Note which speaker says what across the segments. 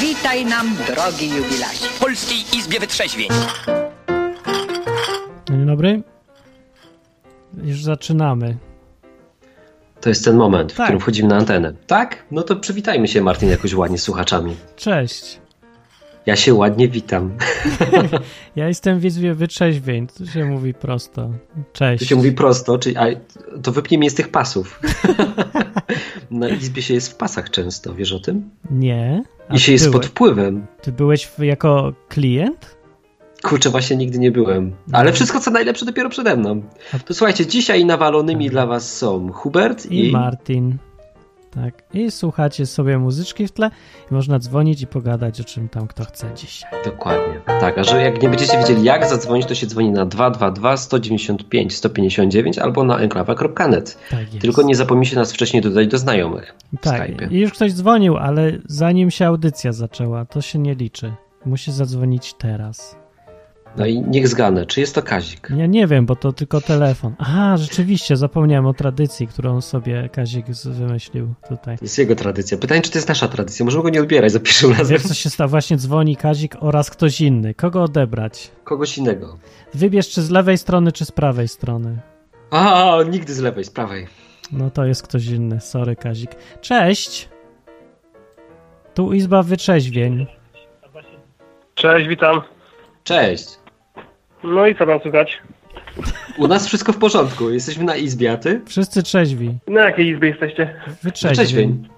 Speaker 1: Witaj nam, drogi jubilacie.
Speaker 2: W Polskiej Izbie Wytrzeźwień.
Speaker 3: Dzień dobry. Już zaczynamy.
Speaker 4: To jest ten moment, w
Speaker 3: Tak.
Speaker 4: którym wchodzimy na antenę. Tak? No to przywitajmy się, Martin, jakoś ładnie z słuchaczami.
Speaker 3: Cześć.
Speaker 4: Ja się ładnie witam.
Speaker 3: Ja jestem w Izbie Wytrzeźwień. Tu się mówi prosto. Cześć.
Speaker 4: Tu się mówi prosto, czyli, a, to wypnij mnie z tych pasów. na izbie się jest w pasach często, wiesz o tym?
Speaker 3: Nie.
Speaker 4: I się jest
Speaker 3: byłeś,
Speaker 4: pod wpływem.
Speaker 3: Ty byłeś jako klient?
Speaker 4: Kurczę, właśnie nigdy nie byłem. Ale wszystko co najlepsze dopiero przede mną. To słuchajcie, dzisiaj nawalonymi dla was są Hubert
Speaker 3: I,
Speaker 4: i...
Speaker 3: Martin. Tak. I słuchacie sobie muzyczki w tle i można dzwonić i pogadać o czym tam kto chce dzisiaj.
Speaker 4: Dokładnie. Tak, a że jak nie będziecie wiedzieli jak zadzwonić, to się dzwoni na 222 195 159 albo na enklawa.net.
Speaker 3: Tak jest.
Speaker 4: Tylko nie zapomnijcie nas wcześniej dodać do znajomych
Speaker 3: Tak. I już ktoś dzwonił, ale zanim się audycja zaczęła, to się nie liczy. Musi zadzwonić teraz.
Speaker 4: No i niech zganę, czy jest to Kazik?
Speaker 3: Ja nie wiem, bo to tylko telefon. Aha, rzeczywiście, zapomniałem o tradycji, którą sobie Kazik wymyślił tutaj.
Speaker 4: Jest jego tradycja. Pytanie, czy to jest nasza tradycja? Możemy go nie odbierać za pierwszym razem.
Speaker 3: Wiesz, co się stało? Właśnie dzwoni Kazik oraz ktoś inny. Kogo odebrać?
Speaker 4: Kogoś innego.
Speaker 3: Wybierz, czy z lewej strony, czy z prawej strony.
Speaker 4: A, nigdy z lewej, z prawej.
Speaker 3: No to jest ktoś inny. Sorry, Kazik. Cześć! Tu Izba Wytrzeźwień.
Speaker 5: Cześć, witam.
Speaker 4: Cześć.
Speaker 5: No i co tam słychać?
Speaker 4: U nas wszystko w porządku. Jesteśmy na izbie, a ty?
Speaker 3: Wszyscy trzeźwi.
Speaker 5: Na jakiej izbie jesteście?
Speaker 3: Wytrzeźwień.
Speaker 4: Wytrzeźwień.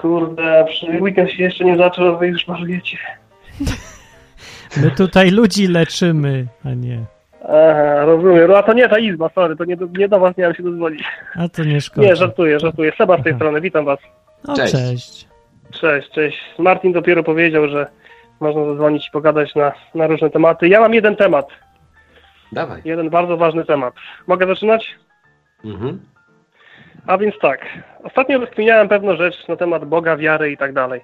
Speaker 5: Kurde, przy weekend się jeszcze nie zaczął, a wy już marujecie.
Speaker 3: My tutaj ludzi leczymy, a nie.
Speaker 5: Aha, rozumiem. No a to nie ta izba, sorry, to nie do, nie do was miałem się dodzwonić.
Speaker 3: A to nie szkodzi.
Speaker 5: Nie, żartuję, żartuję. Seba z tej
Speaker 3: Aha.
Speaker 5: strony, witam was.
Speaker 3: O,
Speaker 4: Cześć.
Speaker 3: cześć.
Speaker 5: Cześć, cześć. Martin dopiero powiedział, że można zadzwonić i pogadać na, na różne tematy. Ja mam jeden temat,
Speaker 4: Dawaj.
Speaker 5: jeden bardzo ważny temat. Mogę zaczynać?
Speaker 4: Mhm.
Speaker 5: A więc tak, ostatnio rozkminiałem pewną rzecz na temat Boga, wiary i tak dalej.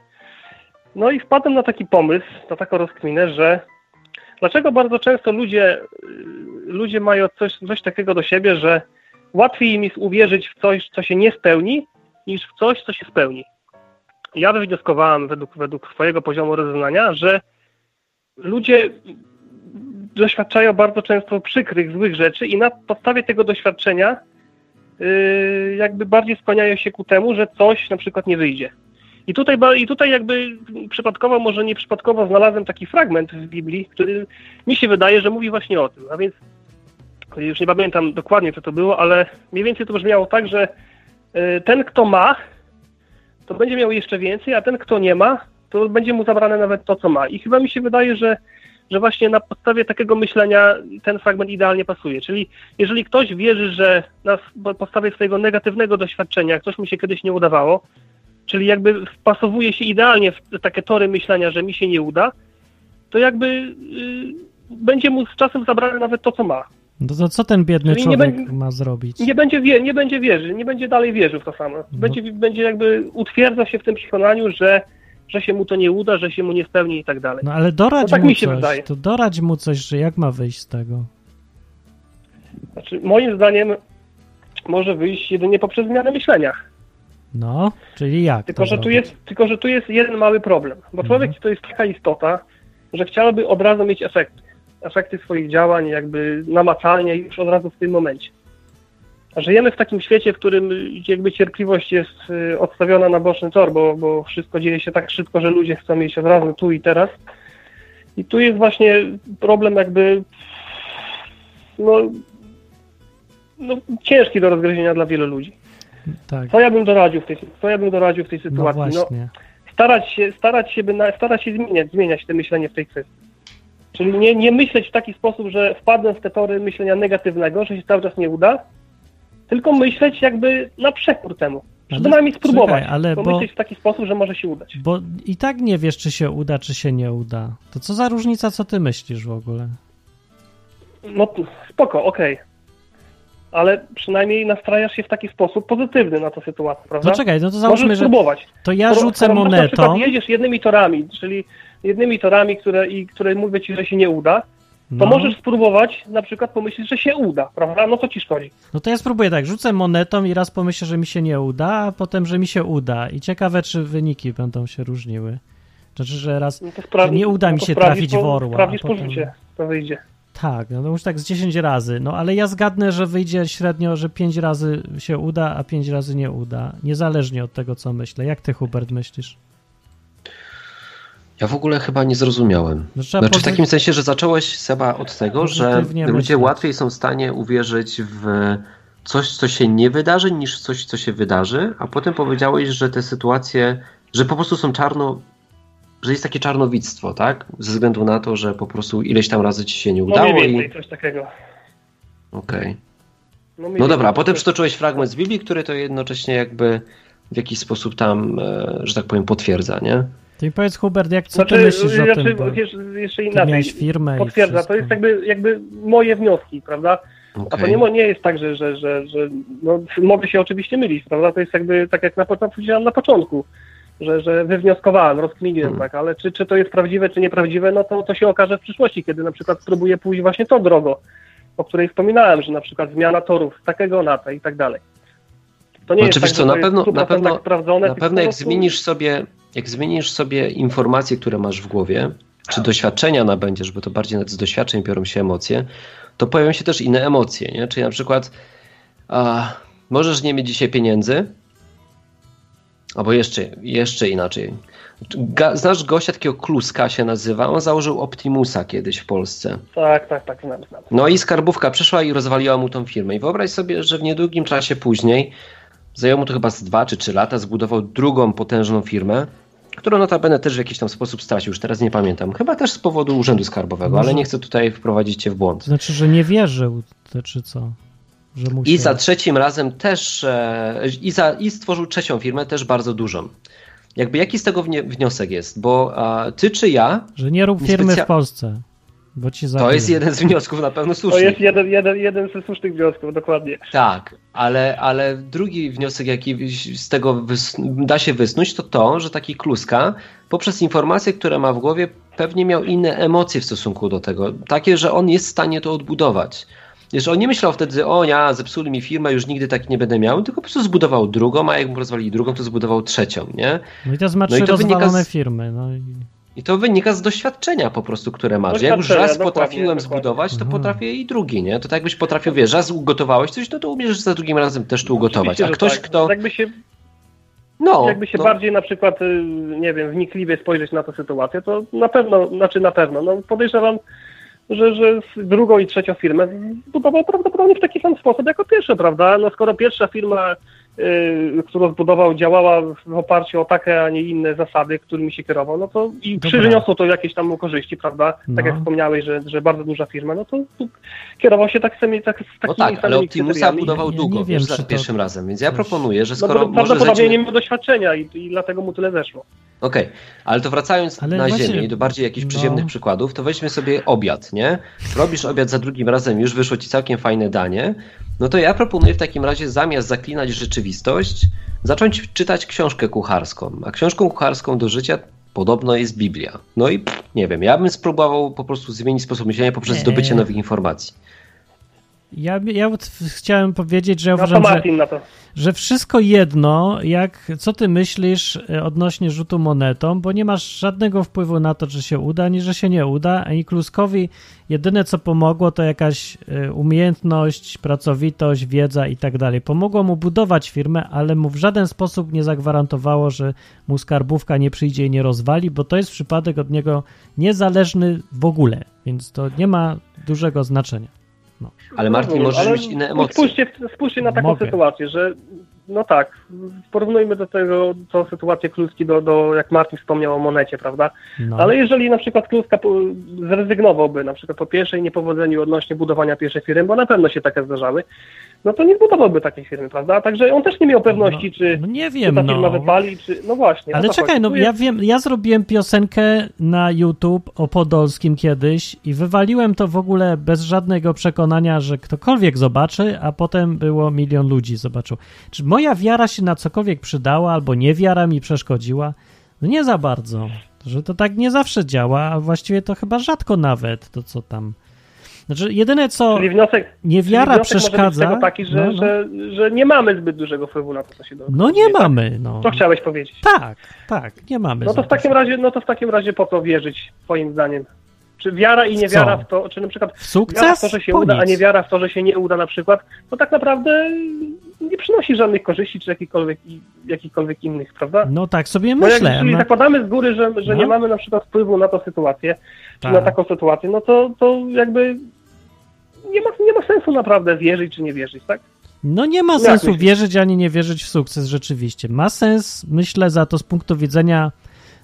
Speaker 5: No i wpadłem na taki pomysł, na taką rozkminę, że dlaczego bardzo często ludzie, y, ludzie mają coś, coś takiego do siebie, że łatwiej im jest uwierzyć w coś, co się nie spełni, niż w coś, co się spełni. Ja wywnioskowałem według, według swojego poziomu rozeznania, że ludzie doświadczają bardzo często przykrych, złych rzeczy i na podstawie tego doświadczenia yy, jakby bardziej skłaniają się ku temu, że coś na przykład nie wyjdzie. I tutaj, I tutaj jakby przypadkowo, może nie przypadkowo znalazłem taki fragment w Biblii, który mi się wydaje, że mówi właśnie o tym. A więc już nie pamiętam dokładnie, co to było, ale mniej więcej to brzmiało tak, że yy, ten, kto ma, to będzie miał jeszcze więcej, a ten, kto nie ma, to będzie mu zabrane nawet to, co ma. I chyba mi się wydaje, że, że właśnie na podstawie takiego myślenia ten fragment idealnie pasuje. Czyli jeżeli ktoś wierzy, że na podstawie swojego negatywnego doświadczenia coś mu się kiedyś nie udawało, czyli jakby wpasowuje się idealnie w takie tory myślenia, że mi się nie uda, to jakby y, będzie mu z czasem zabrane nawet to, co ma.
Speaker 3: No to co ten biedny
Speaker 5: Czyli
Speaker 3: człowiek
Speaker 5: będzie-
Speaker 3: ma zrobić?
Speaker 5: Nie będzie, wie, nie będzie wierzył, nie będzie dalej wierzył w to samo. Będzie, będzie jakby utwierdza się w tym przekonaniu, że, że się mu to nie uda, że się mu nie spełni i tak dalej.
Speaker 3: No ale doradź
Speaker 5: No tak
Speaker 3: mu
Speaker 5: mi się
Speaker 3: coś.
Speaker 5: wydaje.
Speaker 3: To doradź mu coś, że jak ma wyjść z tego.
Speaker 5: Znaczy, moim zdaniem może wyjść jedynie poprzez zmianę myślenia.
Speaker 3: No, czyli jak
Speaker 5: Tylko że, tu jest, tylko, że tu jest jeden mały problem, bo człowiek to jest taka istota, że chciałby od razu mieć efekty. Efekty swoich działań jakby namacalnie już od razu w tym momencie. A żyjemy w takim świecie, w którym jakby cierpliwość jest y, odstawiona na boczny tor, bo, bo wszystko dzieje się tak szybko, że ludzie chcą mieć od razu tu i teraz. I tu jest właśnie problem jakby no, no, ciężki do rozgryzienia dla wielu ludzi.
Speaker 3: Tak,
Speaker 5: Co ja bym doradził w tej, co ja bym doradził w tej
Speaker 3: no
Speaker 5: sytuacji? No,
Speaker 3: właśnie.
Speaker 5: starać się, starać się, by na, starać się zmieniać, zmieniać te myślenie w tej kwestii. Czyli nie, nie myśleć w taki sposób, że wpadnę w te tory myślenia negatywnego, że się cały czas nie uda, tylko myśleć jakby na przekór temu. Przynajmniej spróbować.
Speaker 3: czekaj, ale bo-
Speaker 5: pomyśleć w taki sposób, że może się udać.
Speaker 3: Bo i tak nie wiesz, czy się uda, czy się nie uda. To co za różnica, co ty myślisz w ogóle?
Speaker 5: No spoko, okej. Ale przynajmniej nastrajasz się w taki sposób pozytywny na tę sytuację, prawda?
Speaker 3: No czekaj, no to
Speaker 5: Możesz
Speaker 3: załóżmy, że
Speaker 5: spróbować.
Speaker 3: to ja rzucę
Speaker 5: skoro Na
Speaker 3: monetą.
Speaker 5: przykład jedziesz jednymi torami, czyli jednymi torami, które, i które mówię ci, że się nie uda,
Speaker 3: No.
Speaker 5: możesz spróbować na przykład pomyśleć, że się uda, prawda? No co ci szkodzi?
Speaker 3: No to ja spróbuję tak, rzucę monetą i raz pomyślę, że mi się nie uda, a potem, że mi się uda. I ciekawe, czy wyniki będą się różniły. Znaczy, że raz
Speaker 5: No to sprawdzi,
Speaker 3: nie uda
Speaker 5: no
Speaker 3: mi
Speaker 5: to
Speaker 3: się
Speaker 5: sprawdzisz
Speaker 3: trafić
Speaker 5: po-
Speaker 3: w orła,
Speaker 5: Sprawdzisz
Speaker 3: potem-
Speaker 5: po życie, to wyjdzie.
Speaker 3: Tak, no to już tak z 10 razy. No ale ja zgadnę, że wyjdzie średnio, że 5 razy się uda, a 5 razy nie uda. Niezależnie od tego, co myślę. Jak ty, Hubert, myślisz?
Speaker 4: Ja w ogóle chyba nie zrozumiałem.
Speaker 3: No,
Speaker 4: Znaczy w takim sensie, że zacząłeś Seba od tego, że ludzie
Speaker 3: myśleć.
Speaker 4: łatwiej są w stanie uwierzyć w coś, co się nie wydarzy, niż coś, co się wydarzy, a potem powiedziałeś, że te sytuacje, że po prostu są czarno, że jest takie czarnowictwo, tak? Ze względu na to, że po prostu ileś tam razy ci się nie
Speaker 5: No
Speaker 4: udało
Speaker 5: mniej
Speaker 4: i...
Speaker 5: więcej coś takiego.
Speaker 4: Okej.
Speaker 5: No, mniej
Speaker 4: No dobra, a potem przytoczyłeś fragment z Biblii, który to jednocześnie jakby w jakiś sposób tam, e, że tak powiem, potwierdza, nie?
Speaker 3: Ty mi powiedz, Hubert, jak co
Speaker 5: Znaczy,
Speaker 3: ty myślisz o
Speaker 5: znaczy,
Speaker 3: tym? Bo
Speaker 5: wiesz, jeszcze inaczej.
Speaker 3: miałeś firmę
Speaker 5: Potwierdza, to jest jakby, jakby moje wnioski, prawda? A to nie, nie jest tak, że, że, że, że no, mogę się oczywiście mylić, prawda? To jest jakby tak jak na, po- powiedziałem na początku, że, że wywnioskowałem, rozkminiłem,
Speaker 4: Hmm.
Speaker 5: tak, ale czy, czy to jest prawdziwe, czy nieprawdziwe, no to, to się okaże w przyszłości, kiedy na przykład spróbuję pójść właśnie tą drogą, o której wspominałem, że na przykład zmiana torów z takiego na te i tak dalej. To nie
Speaker 4: Znaczy,
Speaker 5: jest tak,
Speaker 4: co, na pewno-
Speaker 5: w 100%
Speaker 4: na pewno-
Speaker 5: sprawdzone,
Speaker 4: Na pewno jak
Speaker 5: prostu-
Speaker 4: zmienisz sobie, jak zmienisz sobie informacje, które masz w głowie, czy doświadczenia nabędziesz, bo to bardziej z doświadczeń biorą się emocje, to pojawią się też inne emocje, nie? Czyli na przykład a, możesz nie mieć dzisiaj pieniędzy, albo jeszcze, jeszcze inaczej. Znasz gościa takiego Kluska się nazywa, on założył Optimusa kiedyś w Polsce.
Speaker 5: Tak, tak, tak, znam, znam.
Speaker 4: No i skarbówka przyszła i rozwaliła mu tą firmę. I wyobraź sobie, że w niedługim czasie później, zajęło mu to chyba z 2 czy 3 lata, zbudował drugą potężną firmę, którą notabene też w jakiś tam sposób stracił, już teraz nie pamiętam. Chyba też z powodu urzędu skarbowego,
Speaker 3: Może-
Speaker 4: ale nie chcę tutaj wprowadzić cię w
Speaker 3: To
Speaker 4: błąd.
Speaker 3: znaczy, że nie wierzył, to czy co? Musiał.
Speaker 4: I za trzecim razem też, e, i, za, i stworzył trzecią firmę, też bardzo dużą. Jakby jaki z tego wniosek jest? Bo a, ty czy ja,
Speaker 3: Że nie rób firmy
Speaker 4: specja-
Speaker 3: w Polsce, bo ci
Speaker 4: to jest jeden z wniosków na pewno
Speaker 5: To
Speaker 4: słuszny.
Speaker 5: jest jeden, jeden, jeden ze słusznych wniosków, dokładnie.
Speaker 4: Tak, ale, ale drugi wniosek, jaki z tego da się wysnuć, to to, że taki kluska poprzez informacje, które ma w głowie, pewnie miał inne emocje w stosunku do tego. Takie, że on jest w stanie to odbudować. Wiesz, on nie myślał wtedy, o ja, zepsuli mi firmę, już nigdy tak nie będę miał, tylko po prostu zbudował drugą, a jak mu rozwalili drugą, to zbudował trzecią, nie?
Speaker 3: No i to ma
Speaker 4: No i to wynika
Speaker 3: rozwalone
Speaker 4: z-
Speaker 3: firmy. No i...
Speaker 4: I to wynika z doświadczenia po prostu, które masz. Jak już raz potrafiłem
Speaker 5: dokładnie.
Speaker 4: zbudować, to
Speaker 3: Mhm.
Speaker 4: potrafię i drugi, nie? To tak jakbyś potrafił, wiesz, raz ugotowałeś coś, no to umiesz za drugim razem też to ugotować.
Speaker 5: Oczywiście,
Speaker 4: A ktoś,
Speaker 5: tak.
Speaker 4: kto...
Speaker 5: Jakby się,
Speaker 4: No,
Speaker 5: jakby się
Speaker 4: no,
Speaker 5: bardziej na przykład, y, nie wiem, wnikliwie spojrzeć na tę sytuację, to na pewno, znaczy na pewno, no podejrzewam, że, że drugą i trzecią firmę zbudował prawdopodobnie w taki sam sposób jako pierwsza, prawda? No skoro pierwsza firma, którą zbudował, działała w oparciu o takie, a nie inne zasady, którymi się kierował, no to i
Speaker 3: Dobra.
Speaker 5: przyniosło to jakieś tam mu korzyści, prawda? Tak
Speaker 3: No.
Speaker 5: jak wspomniałeś, że, że bardzo duża firma, no to tu kierował się tak, sami, tak z
Speaker 4: No
Speaker 5: takimi
Speaker 4: tak, ale Optimusa budował
Speaker 3: Ja nie
Speaker 4: długo,
Speaker 3: wiem,
Speaker 4: wiesz, za
Speaker 3: to
Speaker 4: pierwszym razem, więc ja proponuję, że
Speaker 5: No
Speaker 4: skoro
Speaker 5: bo
Speaker 4: może
Speaker 5: prawdopodobnie
Speaker 4: zejdziemy...
Speaker 5: nie miał doświadczenia i, i dlatego mu tyle zeszło.
Speaker 4: Okej, ale to wracając
Speaker 3: Ale
Speaker 4: na
Speaker 3: właśnie-
Speaker 4: ziemię i do bardziej jakichś
Speaker 3: no.
Speaker 4: przyziemnych przykładów, to weźmy sobie obiad, nie? Robisz obiad za drugim razem, już wyszło ci całkiem fajne danie, no to ja proponuję w takim razie zamiast zaklinać rzeczywistość, zacząć czytać książkę kucharską. A książką kucharską do życia podobno jest Biblia. No i pff, nie wiem, ja bym spróbował po prostu zmienić sposób myślenia poprzez zdobycie nowych informacji.
Speaker 3: Ja, ja chciałem powiedzieć, że ja
Speaker 5: No
Speaker 3: uważam, że,
Speaker 5: Martin to.
Speaker 3: że wszystko jedno, jak co ty myślisz e, odnośnie rzutu monetą, bo nie masz żadnego wpływu na to, czy się uda, ani że się nie uda, ani Kluskowi jedyne co pomogło to jakaś e, umiejętność, pracowitość, wiedza i tak dalej. Pomogło mu budować firmę, ale mu w żaden sposób nie zagwarantowało, że mu skarbówka nie przyjdzie i nie rozwali, bo to jest przypadek od niego niezależny w ogóle, więc to nie ma dużego znaczenia.
Speaker 4: Ale Martin,
Speaker 5: Rozumiem,
Speaker 4: możesz
Speaker 5: ale
Speaker 4: mieć inne emocje.
Speaker 5: Spójrzcie, spójrzcie na taką
Speaker 3: Mogę.
Speaker 5: sytuację, że no tak, porównujmy do tego tą sytuację Kluski do, do, jak Martin wspomniał o monecie, prawda?
Speaker 3: No.
Speaker 5: Ale jeżeli na przykład Kluska zrezygnowałby na przykład po pierwszej niepowodzeniu odnośnie budowania pierwszej firmy, bo na pewno się takie zdarzały, no to nie zbudowałby takiej firmy, prawda? Także on też nie miał pewności, czy,
Speaker 3: no nie
Speaker 5: czy
Speaker 3: wiem,
Speaker 5: ta firma
Speaker 3: no.
Speaker 5: wypali, czy... No właśnie.
Speaker 3: Ale
Speaker 5: to
Speaker 3: czekaj, no ja wiem, ja zrobiłem piosenkę na YouTube o Podolskim kiedyś i wywaliłem to w ogóle bez żadnego przekonania, że ktokolwiek zobaczy, a potem było milion ludzi zobaczył. Czy moja wiara się na cokolwiek przydała, albo niewiara mi przeszkodziła? No nie za bardzo. Że to tak nie zawsze działa, a właściwie to chyba rzadko nawet, to co tam Znaczy, jedyne co
Speaker 5: Czyli wniosek,
Speaker 3: niewiara
Speaker 5: czyli wniosek może być
Speaker 3: przeszkadza.
Speaker 5: taki, że,
Speaker 3: no, no.
Speaker 5: Że, że nie mamy zbyt dużego wpływu na to, co się dzieje.
Speaker 3: no nie mamy, no.
Speaker 5: To chciałeś powiedzieć.
Speaker 3: Tak, tak, nie mamy.
Speaker 5: No to w takim razie, no to w takim razie po co wierzyć, twoim zdaniem? Czy wiara i
Speaker 3: W
Speaker 5: niewiara
Speaker 3: co?
Speaker 5: w to, czy na przykład
Speaker 3: W sukces?
Speaker 5: wiara w to, że się
Speaker 3: Po
Speaker 5: uda, a
Speaker 3: nic.
Speaker 5: nie wiara w to, że się nie uda na przykład, to tak naprawdę nie przynosi żadnych korzyści, czy jakichkolwiek, jakichkolwiek innych, prawda?
Speaker 3: No tak sobie
Speaker 5: No jak,
Speaker 3: myślę.
Speaker 5: jeżeli
Speaker 3: no,
Speaker 5: zakładamy z góry, że, że
Speaker 3: No.
Speaker 5: nie mamy na przykład wpływu na tę sytuację, czy
Speaker 3: Tak.
Speaker 5: na taką sytuację, no to, to jakby nie ma, nie ma sensu naprawdę wierzyć czy nie wierzyć, tak?
Speaker 3: No nie ma sensu wierzyć ani nie wierzyć w sukces rzeczywiście. Ma sens, myślę, za to z punktu widzenia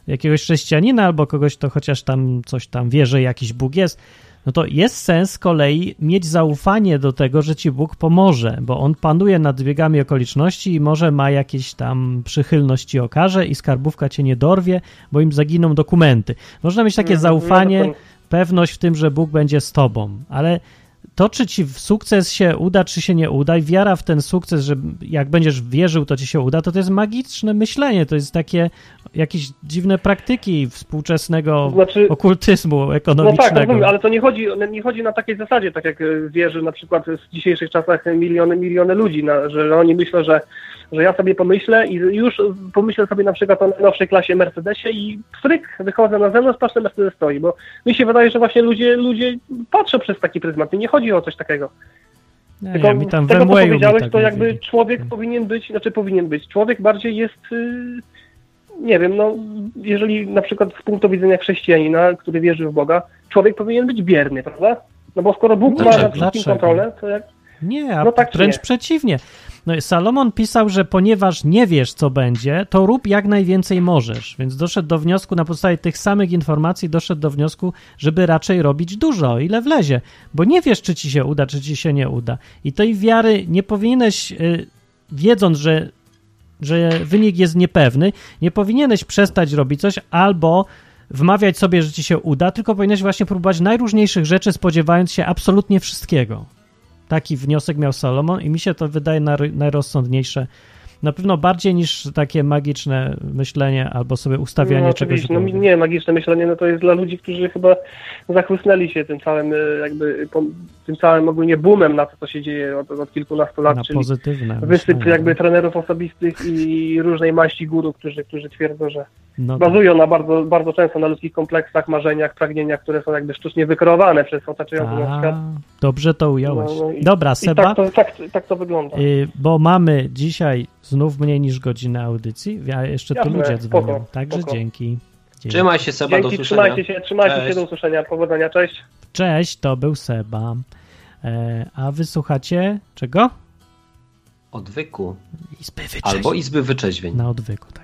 Speaker 3: jakiegoś chrześcijanina albo kogoś, kto chociaż tam coś tam wie, że jakiś Bóg jest, no to jest sens z kolei mieć zaufanie do tego, że ci Bóg pomoże, bo on panuje nad biegami okoliczności i może ma jakieś tam przychylność ci okaże i skarbówka cię nie dorwie, bo im zaginą dokumenty. Można mieć takie
Speaker 5: Mhm,
Speaker 3: zaufanie,
Speaker 5: no to-
Speaker 3: pewność w tym, że Bóg będzie z tobą, ale to, czy ci w sukces się uda, czy się nie uda, i wiara w ten sukces, że jak będziesz wierzył, to ci się uda, to to jest magiczne myślenie, to jest takie jakieś dziwne praktyki współczesnego
Speaker 5: Znaczy-
Speaker 3: okultyzmu
Speaker 5: No tak,
Speaker 3: ekonomicznego.
Speaker 5: rozumiem, ale to nie chodzi, nie chodzi na takiej zasadzie, tak jak wierzy na przykład w dzisiejszych czasach miliony, miliony ludzi, na, że oni myślą, że, że ja sobie pomyślę i już pomyślę sobie na przykład o najnowszej klasie Mercedesie i fryk, wychodzę na zewnątrz, patrzę, Mercedes stoi, bo mi się wydaje, że właśnie ludzie, ludzie patrzą przez taki pryzmat i nie chodzi o coś takiego.
Speaker 3: nie,
Speaker 5: Tylko
Speaker 3: ja, mi tam
Speaker 5: z tego, co powiedziałeś,
Speaker 3: tak
Speaker 5: to jakby
Speaker 3: mówili.
Speaker 5: człowiek powinien być, znaczy powinien być, człowiek bardziej jest, y, nie wiem, no, jeżeli na przykład z punktu widzenia chrześcijanina, który wierzy w Boga, człowiek powinien być bierny, prawda? No bo skoro Bóg ma
Speaker 3: Dlaczego?
Speaker 5: nad wszystkim kontrolę, to jak...
Speaker 3: Nie, a
Speaker 5: No tak
Speaker 3: wręcz
Speaker 5: nie?
Speaker 3: przeciwnie. No, i Salomon pisał, że ponieważ nie wiesz, co będzie, to rób jak najwięcej możesz. Więc doszedł do wniosku, na podstawie tych samych informacji, doszedł do wniosku, żeby raczej robić dużo, ile wlezie. Bo nie wiesz, czy ci się uda, czy ci się nie uda. I tej wiary nie powinieneś, y, wiedząc, że, że wynik jest niepewny, nie powinieneś przestać robić coś albo wmawiać sobie, że ci się uda, tylko powinieneś właśnie próbować najróżniejszych rzeczy, spodziewając się absolutnie wszystkiego. Taki wniosek miał Salomon i mi się to wydaje naj- najrozsądniejsze. Na pewno bardziej niż takie magiczne myślenie albo sobie ustawianie
Speaker 5: no,
Speaker 3: czegoś
Speaker 5: no, nie, magiczne myślenie, no to jest dla ludzi, którzy chyba zachłysnęli się tym całym, y, jakby, tym całym ogólnie boomem na to, co się dzieje od, od kilkunastu lat,
Speaker 3: na
Speaker 5: czyli
Speaker 3: pozytywne.
Speaker 5: wysyp
Speaker 3: myślenie.
Speaker 5: jakby trenerów osobistych i różnej maści guru, którzy, którzy twierdzą, że
Speaker 3: No tak.
Speaker 5: bazują na bardzo, bardzo często na ludzkich kompleksach, marzeniach, pragnieniach, które są jakby sztucznie wykreowane przez otaczający nas świat.
Speaker 3: Dobrze to ująłeś.
Speaker 5: No, no i-
Speaker 3: Dobra,
Speaker 5: I
Speaker 3: Seba,
Speaker 5: tak to, tak, tak to wygląda.
Speaker 3: y, bo mamy dzisiaj znów mniej niż godzinę audycji, a jeszcze tu
Speaker 5: Jasne,
Speaker 3: ludzie dzwonią.
Speaker 5: spoko,
Speaker 3: Także
Speaker 5: spoko.
Speaker 3: dzięki. dzięki.
Speaker 4: Trzymaj się Seba, do
Speaker 5: Dzięki,
Speaker 4: usłyszenia.
Speaker 5: trzymajcie się, trzymajcie się,
Speaker 4: Cześć.
Speaker 5: do usłyszenia, powodzenia, cześć.
Speaker 3: Cześć, to był Seba. E, a wysłuchacie czego?
Speaker 4: Odwyku.
Speaker 3: Izby wyczeźwień.
Speaker 4: Albo Izby Wyczeźwień.
Speaker 3: Na odwyku, tak.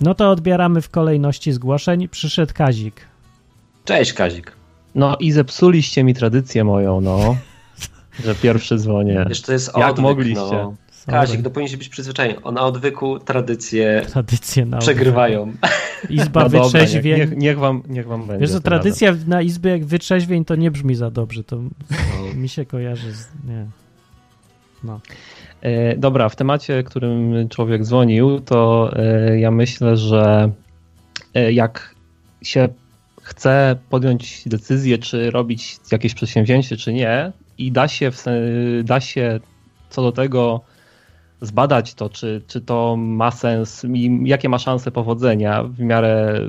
Speaker 3: No to odbieramy w kolejności zgłoszeń. Przyszedł Kazik.
Speaker 4: Cześć Kazik.
Speaker 2: No i zepsuliście mi tradycję moją, no. Że pierwszy dzwonię.
Speaker 4: Wiesz, to jest
Speaker 2: Jak
Speaker 4: odwyk,
Speaker 2: mogliście?
Speaker 4: No. Kazik, to powinien być przyzwyczajony. Na odwyku tradycje
Speaker 3: Tradycje na
Speaker 4: przegrywają.
Speaker 3: Izba
Speaker 2: No dobra, niech, niech, wam, niech wam będzie.
Speaker 3: Wiesz, tradycja na izbie jak wyczeźwień to nie brzmi za dobrze. To mi się kojarzy z... Nie. No.
Speaker 2: E, dobra, w temacie, którym człowiek dzwonił, to e, ja myślę, że e, jak się chce podjąć decyzję, czy robić jakieś przedsięwzięcie, czy nie, i da się, w, da się co do tego zbadać to, czy, czy to ma sens i jakie ma szanse powodzenia w miarę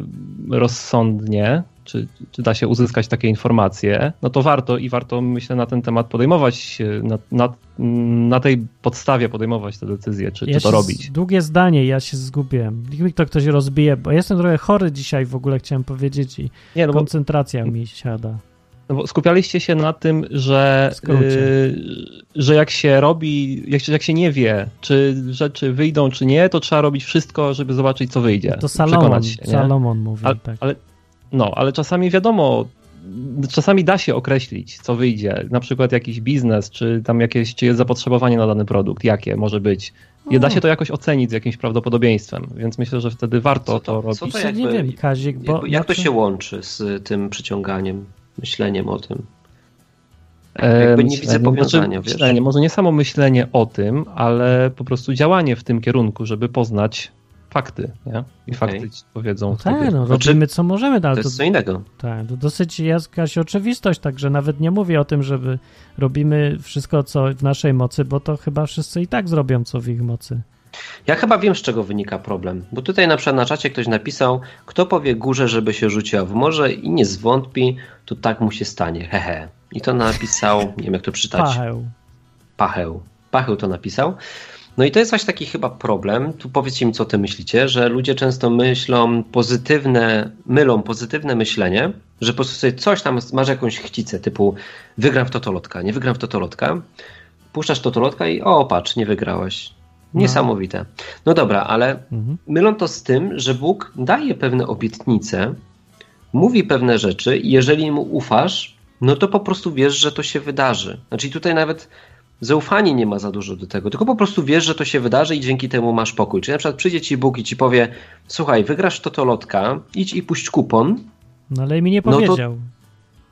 Speaker 2: rozsądnie, czy, czy da się uzyskać takie informacje, no to warto i warto, myślę, na ten temat podejmować, na, na, na tej podstawie podejmować te decyzje, czy,
Speaker 3: Ja
Speaker 2: czy to robić.
Speaker 3: Długie zdanie, ja się zgubiłem. Niech mi to ktoś rozbije, bo jestem trochę chory dzisiaj w ogóle, chciałem powiedzieć i
Speaker 2: Nie, no bo,
Speaker 3: koncentracja mi siada.
Speaker 2: no bo skupialiście się na tym, że, y, że jak się robi, jak, jak się nie wie, czy rzeczy wyjdą, czy nie, to trzeba robić wszystko, żeby zobaczyć, co wyjdzie.
Speaker 3: To Salomon,
Speaker 2: się?
Speaker 3: Salomon mówił,
Speaker 2: Ale,
Speaker 3: tak.
Speaker 2: ale, no, ale czasami wiadomo, czasami da się określić, co wyjdzie. Na przykład jakiś biznes, czy tam jakieś, czy jest zapotrzebowanie na dany produkt, jakie może być. I da się to jakoś ocenić z jakimś prawdopodobieństwem, więc myślę, że wtedy warto
Speaker 4: Co
Speaker 2: to,
Speaker 4: to-
Speaker 2: robić.
Speaker 4: co to
Speaker 3: Jeszcze nie
Speaker 4: jakby-
Speaker 3: wiem, Kazik, bo...
Speaker 4: Jak, jak to
Speaker 3: znaczy-
Speaker 4: się łączy z tym przyciąganiem, myśleniem o tym? Jakby nie widzę powiązania, wiesz?
Speaker 2: myślenie, może nie samo myślenie o tym, ale po prostu działanie w tym kierunku, żeby poznać fakty, nie? I fakty ci powiedzą.
Speaker 3: No tak, no,
Speaker 4: Znaczy,
Speaker 3: robimy co możemy, no, ale
Speaker 4: To
Speaker 3: to,
Speaker 4: jest co innego.
Speaker 3: tak, to dosyć jakaś oczywistość, także nawet nie mówię o tym, żeby robimy wszystko, co w naszej mocy, bo to chyba wszyscy i tak zrobią, co w ich mocy.
Speaker 4: Ja chyba wiem, z czego wynika problem. Bo tutaj na przykład na czacie ktoś napisał, kto powie górze, żeby się rzuciła w morze i nie zwątpi, to tak mu się stanie. Hehe. I to napisał, nie wiem jak to czytać.
Speaker 3: Pacheł.
Speaker 4: Pacheł. Pacheł to napisał. No i to jest właśnie taki chyba problem. Tu powiedzcie mi, co ty myślicie, że ludzie często myślą pozytywne, mylą pozytywne myślenie, że po prostu sobie coś tam masz jakąś chcicę, typu wygram w totolotka, nie wygram w totolotka, puszczasz totolotka i o, patrz, nie wygrałeś. Niesamowite. No dobra, ale
Speaker 3: Mhm.
Speaker 4: mylą to z tym, że Bóg daje pewne obietnice, mówi pewne rzeczy i jeżeli mu ufasz, no to po prostu wiesz, że to się wydarzy. Znaczy tutaj nawet zaufanie nie ma za dużo do tego, tylko po prostu wiesz, że to się wydarzy i dzięki temu masz pokój. Czyli na przykład przyjdzie ci Bóg i ci powie, słuchaj, wygrasz totolotka, idź i puść kupon.
Speaker 3: No ale mi nie
Speaker 4: No to
Speaker 3: powiedział.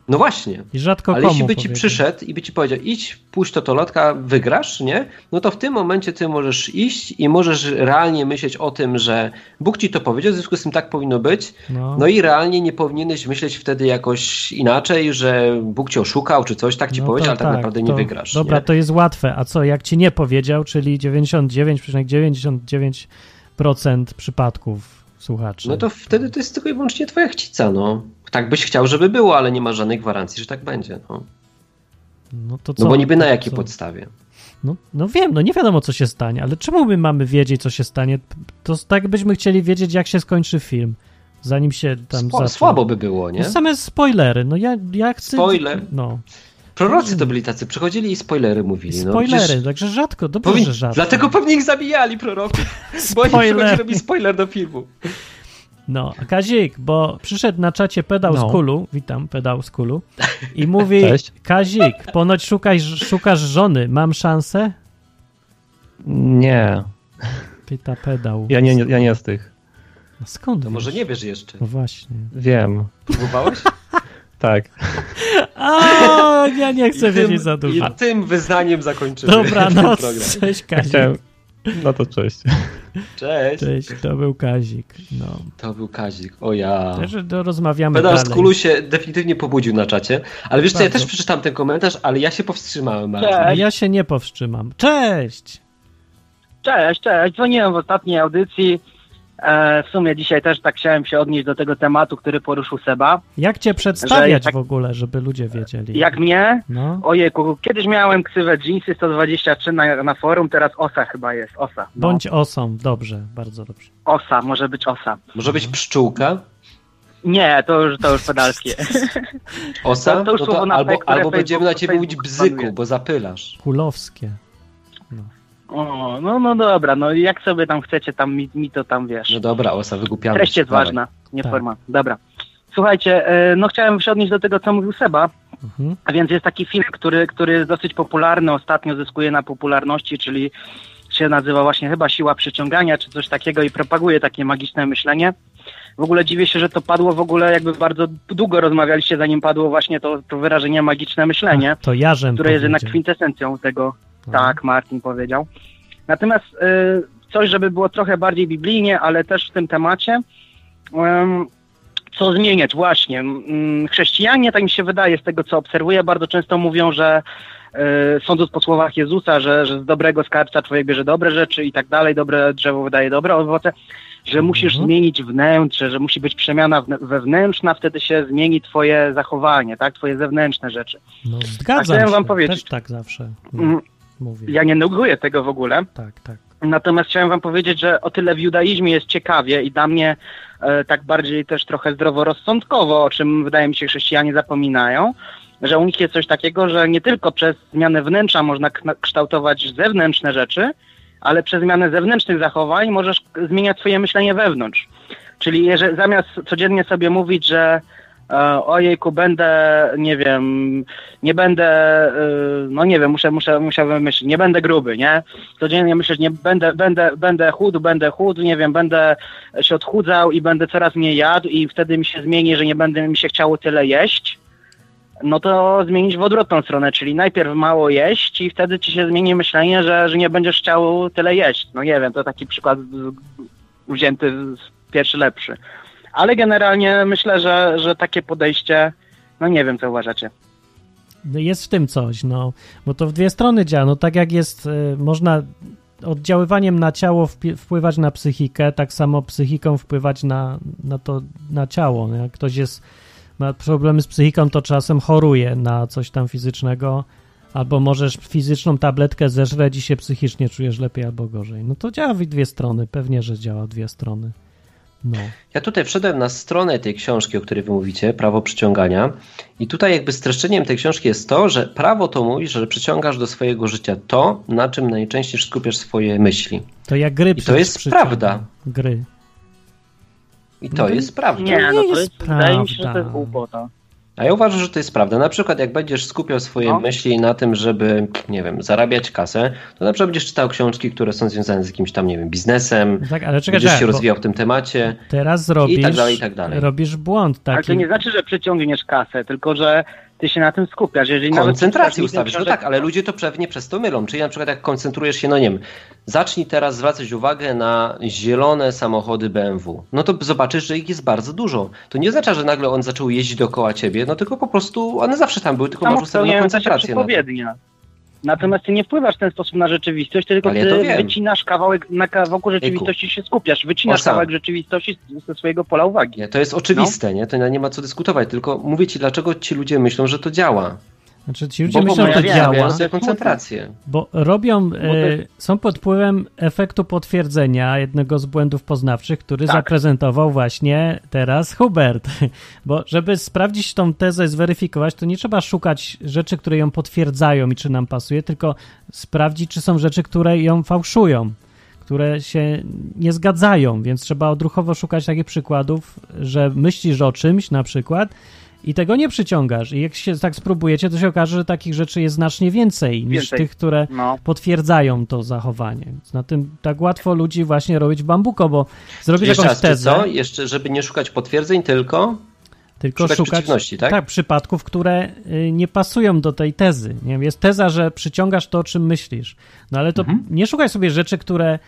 Speaker 4: No właśnie,
Speaker 3: I rzadko
Speaker 4: ale jeśli by ci
Speaker 3: powiedział.
Speaker 4: przyszedł i by ci powiedział, idź, puść totolotka, wygrasz, nie? No to w tym momencie ty możesz iść i możesz realnie myśleć o tym, że Bóg ci to powiedział, w związku z tym tak powinno być.
Speaker 3: No,
Speaker 4: No i realnie nie powinieneś myśleć wtedy jakoś inaczej, że Bóg cię oszukał czy coś, tak ci
Speaker 3: no
Speaker 4: powiedział,
Speaker 3: to
Speaker 4: ale tak, naprawdę nie
Speaker 3: to-
Speaker 4: wygrasz.
Speaker 3: Dobra,
Speaker 4: nie?
Speaker 3: to jest łatwe. A co, jak ci nie powiedział, czyli 99,99% przypadków słuchaczy.
Speaker 4: No to wtedy to jest tylko i wyłącznie twoja chcica, no. Tak byś chciał, żeby było, ale nie ma żadnej gwarancji, że tak będzie. No,
Speaker 3: no, to co?
Speaker 4: no bo niby na jakiej
Speaker 3: co?
Speaker 4: podstawie?
Speaker 3: No, no wiem, no nie wiadomo, co się stanie, ale czemu my mamy wiedzieć, co się stanie? To tak byśmy chcieli wiedzieć, jak się skończy film, zanim się tam zacznie.
Speaker 4: słabo by było, nie?
Speaker 3: No same spoilery, no ja, ja chcę...
Speaker 4: Spoiler.
Speaker 3: No,
Speaker 4: Prorocy to byli tacy, przychodzili i spoilery mówili. No,
Speaker 3: spoilery,
Speaker 4: przecież
Speaker 3: także rzadko, dobrze,
Speaker 4: powin-
Speaker 3: że rzadko.
Speaker 4: Dlatego pewnie ich zabijali proroków, bo oni
Speaker 3: Spoiler.
Speaker 4: przychodzi robi spoiler do filmu.
Speaker 3: No, Kazik, bo przyszedł na czacie pedał
Speaker 2: No.
Speaker 3: z kulu, witam, pedał z kulu, i mówi,
Speaker 2: Cześć.
Speaker 3: Kazik, ponoć szukaj, szukasz żony, mam szansę?
Speaker 2: Nie,
Speaker 3: Pyta pedał.
Speaker 2: ja nie, nie, ja nie z tych.
Speaker 3: No skąd
Speaker 4: To
Speaker 3: wiesz?
Speaker 4: może nie wiesz jeszcze.
Speaker 3: No właśnie.
Speaker 2: Wiem,
Speaker 4: Próbowałeś?
Speaker 2: tak.
Speaker 3: A, ja nie chcę
Speaker 4: tym,
Speaker 3: wiedzieć za dużo.
Speaker 4: I tym wyznaniem zakończymy
Speaker 3: Dobra,
Speaker 4: ten
Speaker 3: no,
Speaker 4: program.
Speaker 3: cześć Kazik.
Speaker 2: Chciałem... No to cześć.
Speaker 4: Cześć.
Speaker 3: Cześć, to był Kazik. No.
Speaker 4: To był Kazik. O ja.
Speaker 3: Też to rozmawiamy
Speaker 4: Pedal z
Speaker 3: dalej.
Speaker 4: Kulu się definitywnie pobudził na czacie. Ale wiesz co, ja też przeczytam ten komentarz, ale ja się powstrzymałem.
Speaker 3: A ja się nie powstrzymam. Cześć!
Speaker 6: Cześć, cześć. Dzwoniłem w ostatniej audycji. E, w sumie dzisiaj też tak chciałem się odnieść do tego tematu, który poruszył Seba.
Speaker 3: Jak cię przedstawiać
Speaker 6: tak-
Speaker 3: w ogóle, żeby ludzie wiedzieli?
Speaker 6: Jak mnie?
Speaker 3: No.
Speaker 6: Ojejku, kiedyś miałem ksywę Jeansy 123 na, na forum, teraz OSA chyba jest. OSA. No.
Speaker 3: Bądź osą. Dobrze, bardzo dobrze.
Speaker 6: OSA, może być OSA.
Speaker 4: Może być pszczółka?
Speaker 6: Nie, to już, to już pedalskie.
Speaker 4: Osa?
Speaker 6: To- to już
Speaker 4: no to albo, albo będziemy na ciebie mówić bzyku,
Speaker 6: panuje.
Speaker 4: bo zapylasz.
Speaker 3: Kulowskie.
Speaker 6: O, no, no dobra, no jak sobie tam chcecie, tam mi, mi to tam wiesz.
Speaker 4: No dobra, osa, wygłupiamy.
Speaker 6: Treść jest
Speaker 4: dawaj.
Speaker 6: ważna, nie
Speaker 3: Tak.
Speaker 6: forma. Dobra. Słuchajcie, e, no chciałem się odnieść do tego, co mówił Seba.
Speaker 3: Mhm.
Speaker 6: A więc jest taki film, który, który jest dosyć popularny, ostatnio zyskuje na popularności, czyli się nazywa właśnie chyba Siła Przyciągania, czy coś takiego i propaguje takie magiczne myślenie. W ogóle dziwię się, że to padło w ogóle jakby bardzo długo rozmawialiście, zanim padło właśnie to, to wyrażenie magiczne myślenie,
Speaker 3: Ach, to Jarzem
Speaker 6: które jest jednak kwintesencją tego. Tak, Martin powiedział. Natomiast y, coś, żeby było trochę bardziej biblijnie, ale też w tym temacie, em, co zmieniać właśnie. Chrześcijanie, tak mi się wydaje, z tego co obserwuję, bardzo często mówią, że y, sądząc po słowach Jezusa, że, że z dobrego skarbca człowiek bierze dobre rzeczy i tak dalej, dobre drzewo wydaje dobre owoce, że musisz
Speaker 3: Mhm.
Speaker 6: zmienić wnętrze, że musi być przemiana wewnętrzna, wtedy się zmieni twoje zachowanie, tak, twoje zewnętrzne rzeczy.
Speaker 3: No, zgadzam
Speaker 6: chciałem
Speaker 3: się.
Speaker 6: wam powiedzieć-
Speaker 3: Też tak zawsze
Speaker 6: Mm,
Speaker 3: mówię.
Speaker 6: Ja nie neguję tego w ogóle,
Speaker 3: Tak, tak.
Speaker 6: Natomiast chciałem wam powiedzieć, że o tyle w judaizmie jest ciekawie i dla mnie e, tak bardziej też trochę zdroworozsądkowo, o czym wydaje mi się chrześcijanie zapominają, że u nich jest coś takiego, że nie tylko przez zmianę wnętrza można kształtować zewnętrzne rzeczy, ale przez zmianę zewnętrznych zachowań możesz zmieniać swoje myślenie wewnątrz. Czyli jeżeli, zamiast codziennie sobie mówić, że ojejku, będę, nie wiem, nie będę, e, no nie wiem, muszę, muszę, muszę wymyślić, nie będę gruby, nie? Codziennie myślę, że nie będę, będę, będę chudł, będę chudł, nie wiem, będę się odchudzał i będę coraz mniej jadł i wtedy mi się zmieni, że nie będę mi się chciało tyle jeść. No to zmienić w odwrotną stronę, czyli najpierw mało jeść i wtedy ci się zmieni myślenie, że, że nie będziesz chciał tyle jeść. No nie wiem, to taki przykład wzięty z pierwszy lepszy. Ale generalnie myślę, że, że takie podejście, no nie wiem, co uważacie.
Speaker 3: No Jest w tym coś, no, bo to w dwie strony działa. No tak jak jest, y, można oddziaływaniem na ciało wpływać na psychikę, tak samo psychiką wpływać na, na to, na ciało. no. Jak ktoś jest, ma problemy z psychiką, to czasem choruje na coś tam fizycznego, albo możesz fizyczną tabletkę zeżreć i się psychicznie czujesz lepiej albo gorzej. No to działa w dwie strony, pewnie, że działa w dwie strony. No.
Speaker 4: Ja tutaj wszedłem na stronę tej książki, o której wy mówicie, Prawo Przyciągania. I tutaj jakby streszczeniem tej książki jest to, że prawo to mówi, że przyciągasz do swojego życia to, na czym najczęściej skupiasz swoje myśli.
Speaker 3: To jak gry
Speaker 4: I to jest
Speaker 3: przy-
Speaker 4: prawda.
Speaker 3: Gry.
Speaker 4: I to
Speaker 3: No,
Speaker 4: jest prawda.
Speaker 6: Nie, no to
Speaker 3: jest
Speaker 6: jest, wydaje mi się, że to
Speaker 3: prawda.
Speaker 6: jest głupota.
Speaker 4: A ja uważam, że to jest prawda. Na przykład, jak będziesz skupiał swoje
Speaker 6: No.
Speaker 4: myśli na tym, żeby, nie wiem, zarabiać kasę, to na przykład będziesz czytał książki, które są związane z jakimś tam, nie wiem, biznesem,
Speaker 3: Tak, ale czekaj,
Speaker 4: będziesz się
Speaker 3: czekaj, bo
Speaker 4: rozwijał w tym temacie.
Speaker 3: teraz robisz,
Speaker 4: I tak dalej, i tak dalej.
Speaker 3: robisz błąd taki.
Speaker 6: Ale to nie znaczy, że przyciągniesz kasę, tylko że ty się na tym skupiasz. Jeżeli
Speaker 4: Koncentrację ustawisz. No
Speaker 6: książek-
Speaker 4: tak, ale ludzie to pewnie przez to mylą. Czyli na przykład jak koncentrujesz się, no nie wiem, zacznij teraz zwracać uwagę na zielone samochody BMW. No to zobaczysz, że ich jest bardzo dużo. To nie oznacza, że nagle on zaczął jeździć dookoła ciebie, no tylko po prostu one zawsze tam były, tylko masz
Speaker 6: Samo
Speaker 4: ustawioną
Speaker 6: się
Speaker 4: koncentrację na to.
Speaker 6: Natomiast ty nie wpływasz w ten sposób na rzeczywistość, tylko
Speaker 4: Ale
Speaker 6: ty wycinasz kawałek, na kawałku rzeczywistości się skupiasz, wycinasz
Speaker 4: Owszem.
Speaker 6: kawałek rzeczywistości ze swojego pola uwagi.
Speaker 4: Nie, to jest oczywiste, nie? To nie ma co dyskutować, tylko mówię ci, dlaczego ci ludzie myślą, że to działa.
Speaker 3: Znaczy ci ludzie
Speaker 4: Bo
Speaker 3: myślą, że to działa,
Speaker 4: koncentrację.
Speaker 3: bo robią, e, są pod wpływem efektu potwierdzenia jednego z błędów poznawczych, który
Speaker 6: Tak.
Speaker 3: zaprezentował właśnie teraz Hubert. Bo żeby sprawdzić tą tezę, zweryfikować, to nie trzeba szukać rzeczy, które ją potwierdzają i czy nam pasuje, tylko sprawdzić, czy są rzeczy, które ją fałszują, które się nie zgadzają, więc trzeba odruchowo szukać takich przykładów, że myślisz o czymś na przykład i tego nie przyciągasz. I jak się tak spróbujecie, to się okaże, że takich rzeczy jest znacznie więcej, niż
Speaker 6: Więcej.
Speaker 3: tych, które
Speaker 6: No.
Speaker 3: potwierdzają to zachowanie. Więc na tym tak łatwo ludzi właśnie robić bambuko, bo zrobisz
Speaker 4: Jeszcze
Speaker 3: jakąś
Speaker 4: raz,
Speaker 3: tezę,
Speaker 4: co? Jeszcze, żeby nie szukać potwierdzeń, tylko
Speaker 3: tylko
Speaker 4: szukać
Speaker 3: szukać
Speaker 4: przeciwności, tak?
Speaker 3: przypadków, które y, nie pasują do tej tezy. Nie wiem, jest teza, że przyciągasz to, o czym myślisz. No ale to
Speaker 4: Mhm.
Speaker 3: nie szukaj sobie rzeczy, które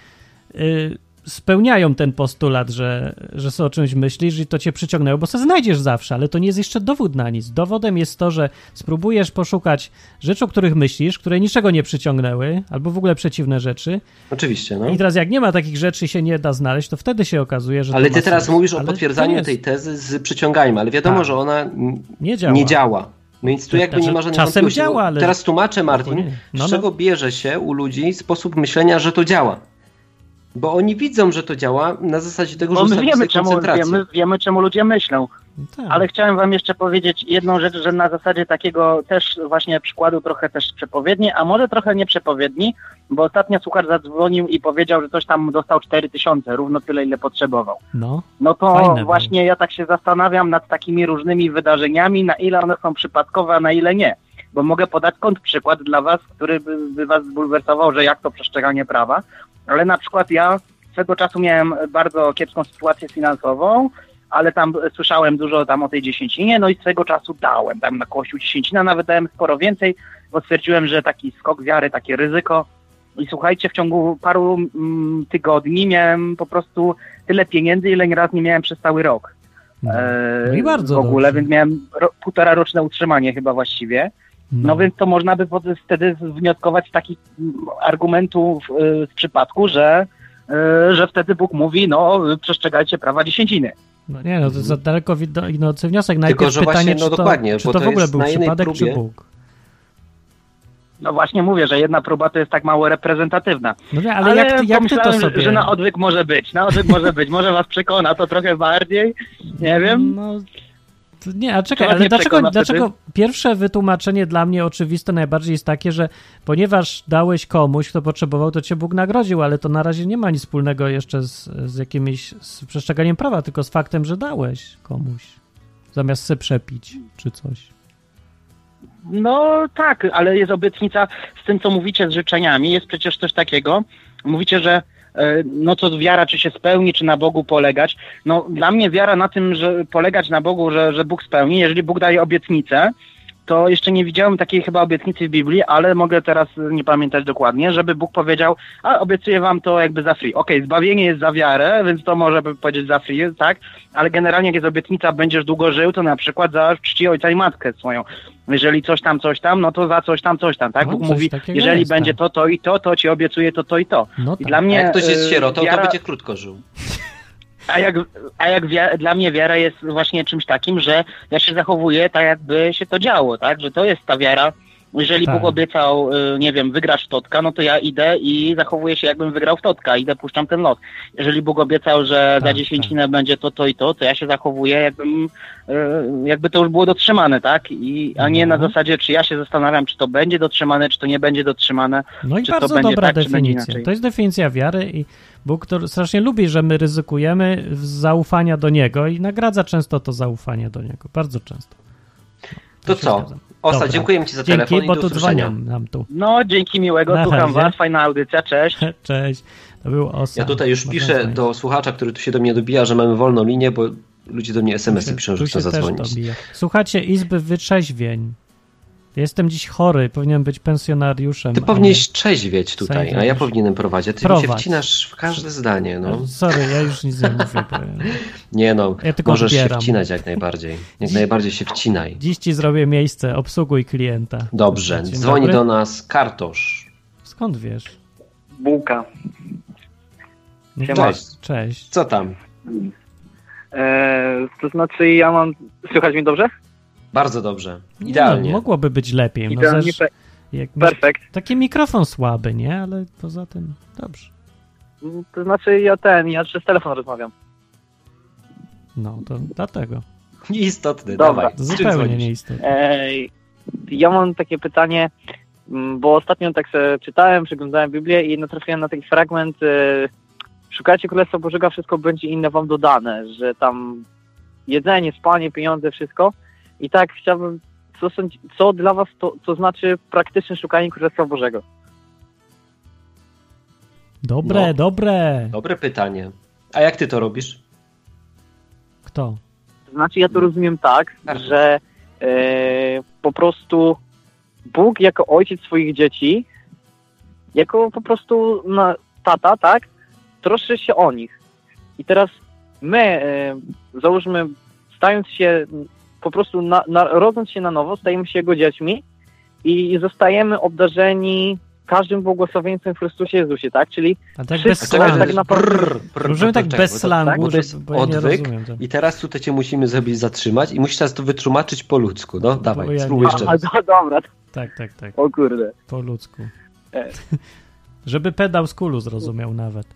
Speaker 3: y, spełniają ten postulat, że, że sobie o czymś myślisz i to cię przyciągnęło, bo se znajdziesz zawsze, ale to nie jest jeszcze dowód na nic. Dowodem jest to, że spróbujesz poszukać rzeczy, o których myślisz, które niczego nie przyciągnęły, albo w ogóle przeciwne rzeczy.
Speaker 4: oczywiście, no.
Speaker 3: I teraz jak nie ma takich rzeczy i się nie da znaleźć, to wtedy się okazuje, że
Speaker 4: Ale ty teraz
Speaker 3: sens.
Speaker 4: mówisz o
Speaker 3: Ale to
Speaker 4: potwierdzaniu
Speaker 3: jest-
Speaker 4: tej tezy z przyciąganiem, ale wiadomo,
Speaker 3: Tak.
Speaker 4: że ona
Speaker 3: Nie działa.
Speaker 4: nie działa. Więc tu jakby nie ma żadnej
Speaker 3: czasem działa, ale-
Speaker 4: Teraz tłumaczę, Martin.
Speaker 3: No,
Speaker 4: z
Speaker 3: no.
Speaker 4: czego bierze się u ludzi sposób myślenia, że to działa. Bo oni widzą, że to działa na zasadzie tego, że
Speaker 6: my wiemy czemu, wiemy, wiemy, czemu ludzie myślą.
Speaker 3: No tak.
Speaker 6: Ale chciałem wam jeszcze powiedzieć jedną rzecz, że na zasadzie takiego też właśnie przykładu trochę też przepowiedni, a może trochę nie przepowiedni, bo ostatnio słuchacz zadzwonił i powiedział, że coś tam dostał 4 tysiące, równo tyle, ile potrzebował.
Speaker 3: No,
Speaker 6: No to
Speaker 3: Fajne
Speaker 6: właśnie ja tak się zastanawiam nad takimi różnymi wydarzeniami, na ile one są przypadkowe, a na ile nie. Bo mogę podać kąt przykład dla was, który by, by was zbulwersował, że jak to przestrzeganie prawa. Ale na przykład ja swego czasu miałem bardzo kiepską sytuację finansową, ale tam słyszałem dużo tam o tej dziesięcinie, no i swego czasu dałem tam na kościół dziesięcina, nawet dałem sporo więcej, bo stwierdziłem, że taki skok wiary, takie ryzyko. I słuchajcie, w ciągu paru mm, tygodni miałem po prostu tyle pieniędzy, ile raz nie miałem przez cały rok.
Speaker 3: no.
Speaker 6: E,
Speaker 3: No i bardzo
Speaker 6: W ogóle,
Speaker 3: dobrze.
Speaker 6: więc miałem ro, półtora roczne utrzymanie chyba właściwie. No. więc to można by wtedy wnioskować z takich mm, argumentów y, z przypadku, że, y, że wtedy Bóg mówi, no przestrzegajcie prawa dziesięciny.
Speaker 3: No nie, no to za daleko idący wniosek. Najpierw
Speaker 4: że
Speaker 3: pytanie,
Speaker 4: właśnie, no
Speaker 3: czy, to,
Speaker 4: dokładnie,
Speaker 3: czy
Speaker 4: bo
Speaker 3: to
Speaker 4: to
Speaker 3: w ogóle był przypadek, czy
Speaker 4: próbie.
Speaker 3: Bóg.
Speaker 6: No właśnie mówię, że jedna próba to jest tak mało reprezentatywna.
Speaker 3: No nie, ale, jak, ty, jak ty to
Speaker 6: pomyślałem,
Speaker 3: sobie...
Speaker 6: że, na odwyk może być, na odwyk może być. Może was przekona to trochę bardziej, nie wiem.
Speaker 3: No, nie, a czekaj, ale dlaczego, dlaczego pierwsze wytłumaczenie dla mnie oczywiste najbardziej jest takie, że ponieważ dałeś komuś, kto potrzebował, to cię Bóg nagrodził, ale to na razie nie ma nic wspólnego jeszcze z, z jakimś z przestrzeganiem prawa, tylko z faktem, że dałeś komuś. Zamiast se przepić, czy coś.
Speaker 6: No tak, ale jest obietnica z tym, co mówicie z życzeniami. Jest przecież coś takiego. Mówicie, że no to wiara, czy się spełni, czy na Bogu polegać. No dla mnie wiara na tym, że polegać na Bogu, że, że Bóg spełni. Jeżeli Bóg daje obietnicę, to jeszcze nie widziałem takiej chyba obietnicy w Biblii, ale mogę teraz nie pamiętać dokładnie, żeby Bóg powiedział, a obiecuję wam to jakby za free. Okej, zbawienie jest za wiarę, więc to może by powiedzieć za free, tak? Ale generalnie jak jest obietnica, będziesz długo żył, to na przykład za czci ojca i matkę swoją. Jeżeli coś tam, coś tam, no to za coś tam, coś tam, tak?
Speaker 3: No,
Speaker 6: Bóg mówi, jeżeli
Speaker 3: jest,
Speaker 6: będzie
Speaker 3: tak.
Speaker 6: to, to i to, to ci obiecuję to, to i to.
Speaker 3: No
Speaker 6: I
Speaker 3: tak.
Speaker 6: dla
Speaker 4: A
Speaker 6: mnie
Speaker 4: jak ktoś jest
Speaker 6: y,
Speaker 4: sierotą, to
Speaker 6: wiara-
Speaker 4: będzie krótko żył.
Speaker 6: a jak, a jak dla mnie wiara jest właśnie czymś takim, że ja się zachowuję tak, jakby się to działo, tak? Że to jest ta wiara. Jeżeli
Speaker 3: Tak.
Speaker 6: Bóg obiecał, y, nie wiem, wygrasz w totka, no to ja idę i zachowuję się, jakbym wygrał w totka, idę, puszczam ten los. Jeżeli Bóg obiecał, że za
Speaker 3: Tak,
Speaker 6: dziesięcinę będzie to, to i to, to ja się zachowuję, jakbym, y, jakby to już było dotrzymane, tak? I, a nie
Speaker 3: No.
Speaker 6: na zasadzie, czy ja się zastanawiam, czy to będzie dotrzymane, czy to nie będzie dotrzymane.
Speaker 3: No i
Speaker 6: to
Speaker 3: bardzo dobra
Speaker 6: tak,
Speaker 3: definicja. To jest definicja wiary i Bóg to strasznie lubi, że my ryzykujemy zaufania do Niego i nagradza często to zaufanie do Niego. Bardzo często.
Speaker 4: To
Speaker 3: się
Speaker 4: co?
Speaker 3: zgadzam.
Speaker 4: Osa,
Speaker 3: Dobra.
Speaker 4: dziękujemy Ci za telefon
Speaker 3: Dzięki,
Speaker 4: i
Speaker 3: bo
Speaker 4: do
Speaker 3: tu
Speaker 4: usłyszenia.
Speaker 3: dzwonią nam tu.
Speaker 6: No, dzięki miłego,
Speaker 3: Na
Speaker 6: słucham
Speaker 3: razie.
Speaker 6: was, fajna audycja, cześć.
Speaker 3: Cześć. To był Osa.
Speaker 4: Ja tutaj już
Speaker 3: Można
Speaker 4: piszę
Speaker 3: dzwonić.
Speaker 4: do słuchacza, który tu się do mnie dobija, że mamy wolną linię, bo ludzie do mnie SMS-y piszą, że chcą zadzwonić.
Speaker 3: dobija. Słuchacie Izby Wytrzeźwień. Jestem dziś chory, powinien być pensjonariuszem.
Speaker 4: Ty powinieneś trzeźwieć tutaj, a ja powinienem prowadzić. Ty mi się
Speaker 3: Prowadź.
Speaker 4: wcinasz w każde zdanie, no.
Speaker 3: Sorry, ja już nic nie mówię.
Speaker 4: Nie no,
Speaker 3: Ja tylko
Speaker 4: możesz się
Speaker 3: odbieram.
Speaker 4: wcinać jak najbardziej. Jak najbardziej się wcinaj.
Speaker 3: Dziś ci zrobię miejsce, obsługuj klienta.
Speaker 4: Dobrze,
Speaker 3: Dzień
Speaker 4: dzwoni
Speaker 3: dobry.
Speaker 4: do nas Kartosz.
Speaker 3: Skąd wiesz?
Speaker 7: Bułka.
Speaker 3: No
Speaker 7: Siema.
Speaker 3: Cześć. Cześć.
Speaker 4: Co tam?
Speaker 7: E, to znaczy ja mam... Słychać mnie dobrze?
Speaker 4: Bardzo dobrze.
Speaker 3: Nie,
Speaker 4: Idealnie.
Speaker 3: No, mogłoby być lepiej. No,
Speaker 7: Idealnie, perfekt.
Speaker 3: Taki mikrofon słaby, nie? Ale poza tym dobrze.
Speaker 7: To znaczy ja ten, ja przez telefon rozmawiam.
Speaker 3: No, to dlatego.
Speaker 4: Nieistotny,
Speaker 7: Dobra.
Speaker 4: dawaj.
Speaker 3: Zupełnie
Speaker 4: dzwonisz?
Speaker 3: nieistotne.
Speaker 7: Ej, ja mam takie pytanie, mm, bo ostatnio tak sobie czytałem, przeglądałem Biblię i natrafiłem na taki fragment e, Szukajcie Królestwa Bożego, a wszystko będzie inne wam dodane, że tam jedzenie, spanie, pieniądze, wszystko. I tak chciałbym, co, sądzi- co dla was to, to znaczy praktyczne szukanie Królestwa Bożego?
Speaker 3: Dobre,
Speaker 4: No.
Speaker 3: dobre.
Speaker 4: Dobre pytanie. A jak ty to robisz?
Speaker 3: Kto?
Speaker 7: To znaczy ja to rozumiem tak, że e, po prostu Bóg jako ojciec swoich dzieci, jako po prostu na, tata, tak, troszczy się o nich. I teraz my, e, załóżmy, stając się po prostu, na, na, rodząc się na nowo, stajemy się Jego dziećmi i zostajemy obdarzeni każdym błogosławieństwem w Chrystusie Jezusie, tak? Czyli
Speaker 3: A tak
Speaker 7: Wszystko
Speaker 3: bez
Speaker 7: tak naprawdę-
Speaker 4: brrr,
Speaker 3: Możemy tak bez slangu,
Speaker 4: bo to jest
Speaker 3: bo ja
Speaker 4: odwyk
Speaker 3: tego.
Speaker 4: i teraz tutaj cię musimy zrobić zatrzymać i musisz teraz to wytłumaczyć po ludzku. No dawaj,
Speaker 3: ja
Speaker 4: spróbuj
Speaker 3: nie-
Speaker 4: jeszcze
Speaker 7: a,
Speaker 4: raz.
Speaker 7: do, dobra,
Speaker 3: Tak, tak, tak.
Speaker 7: o kurde.
Speaker 3: Po ludzku.
Speaker 7: E.
Speaker 3: Żeby pedał z kulu zrozumiał nawet.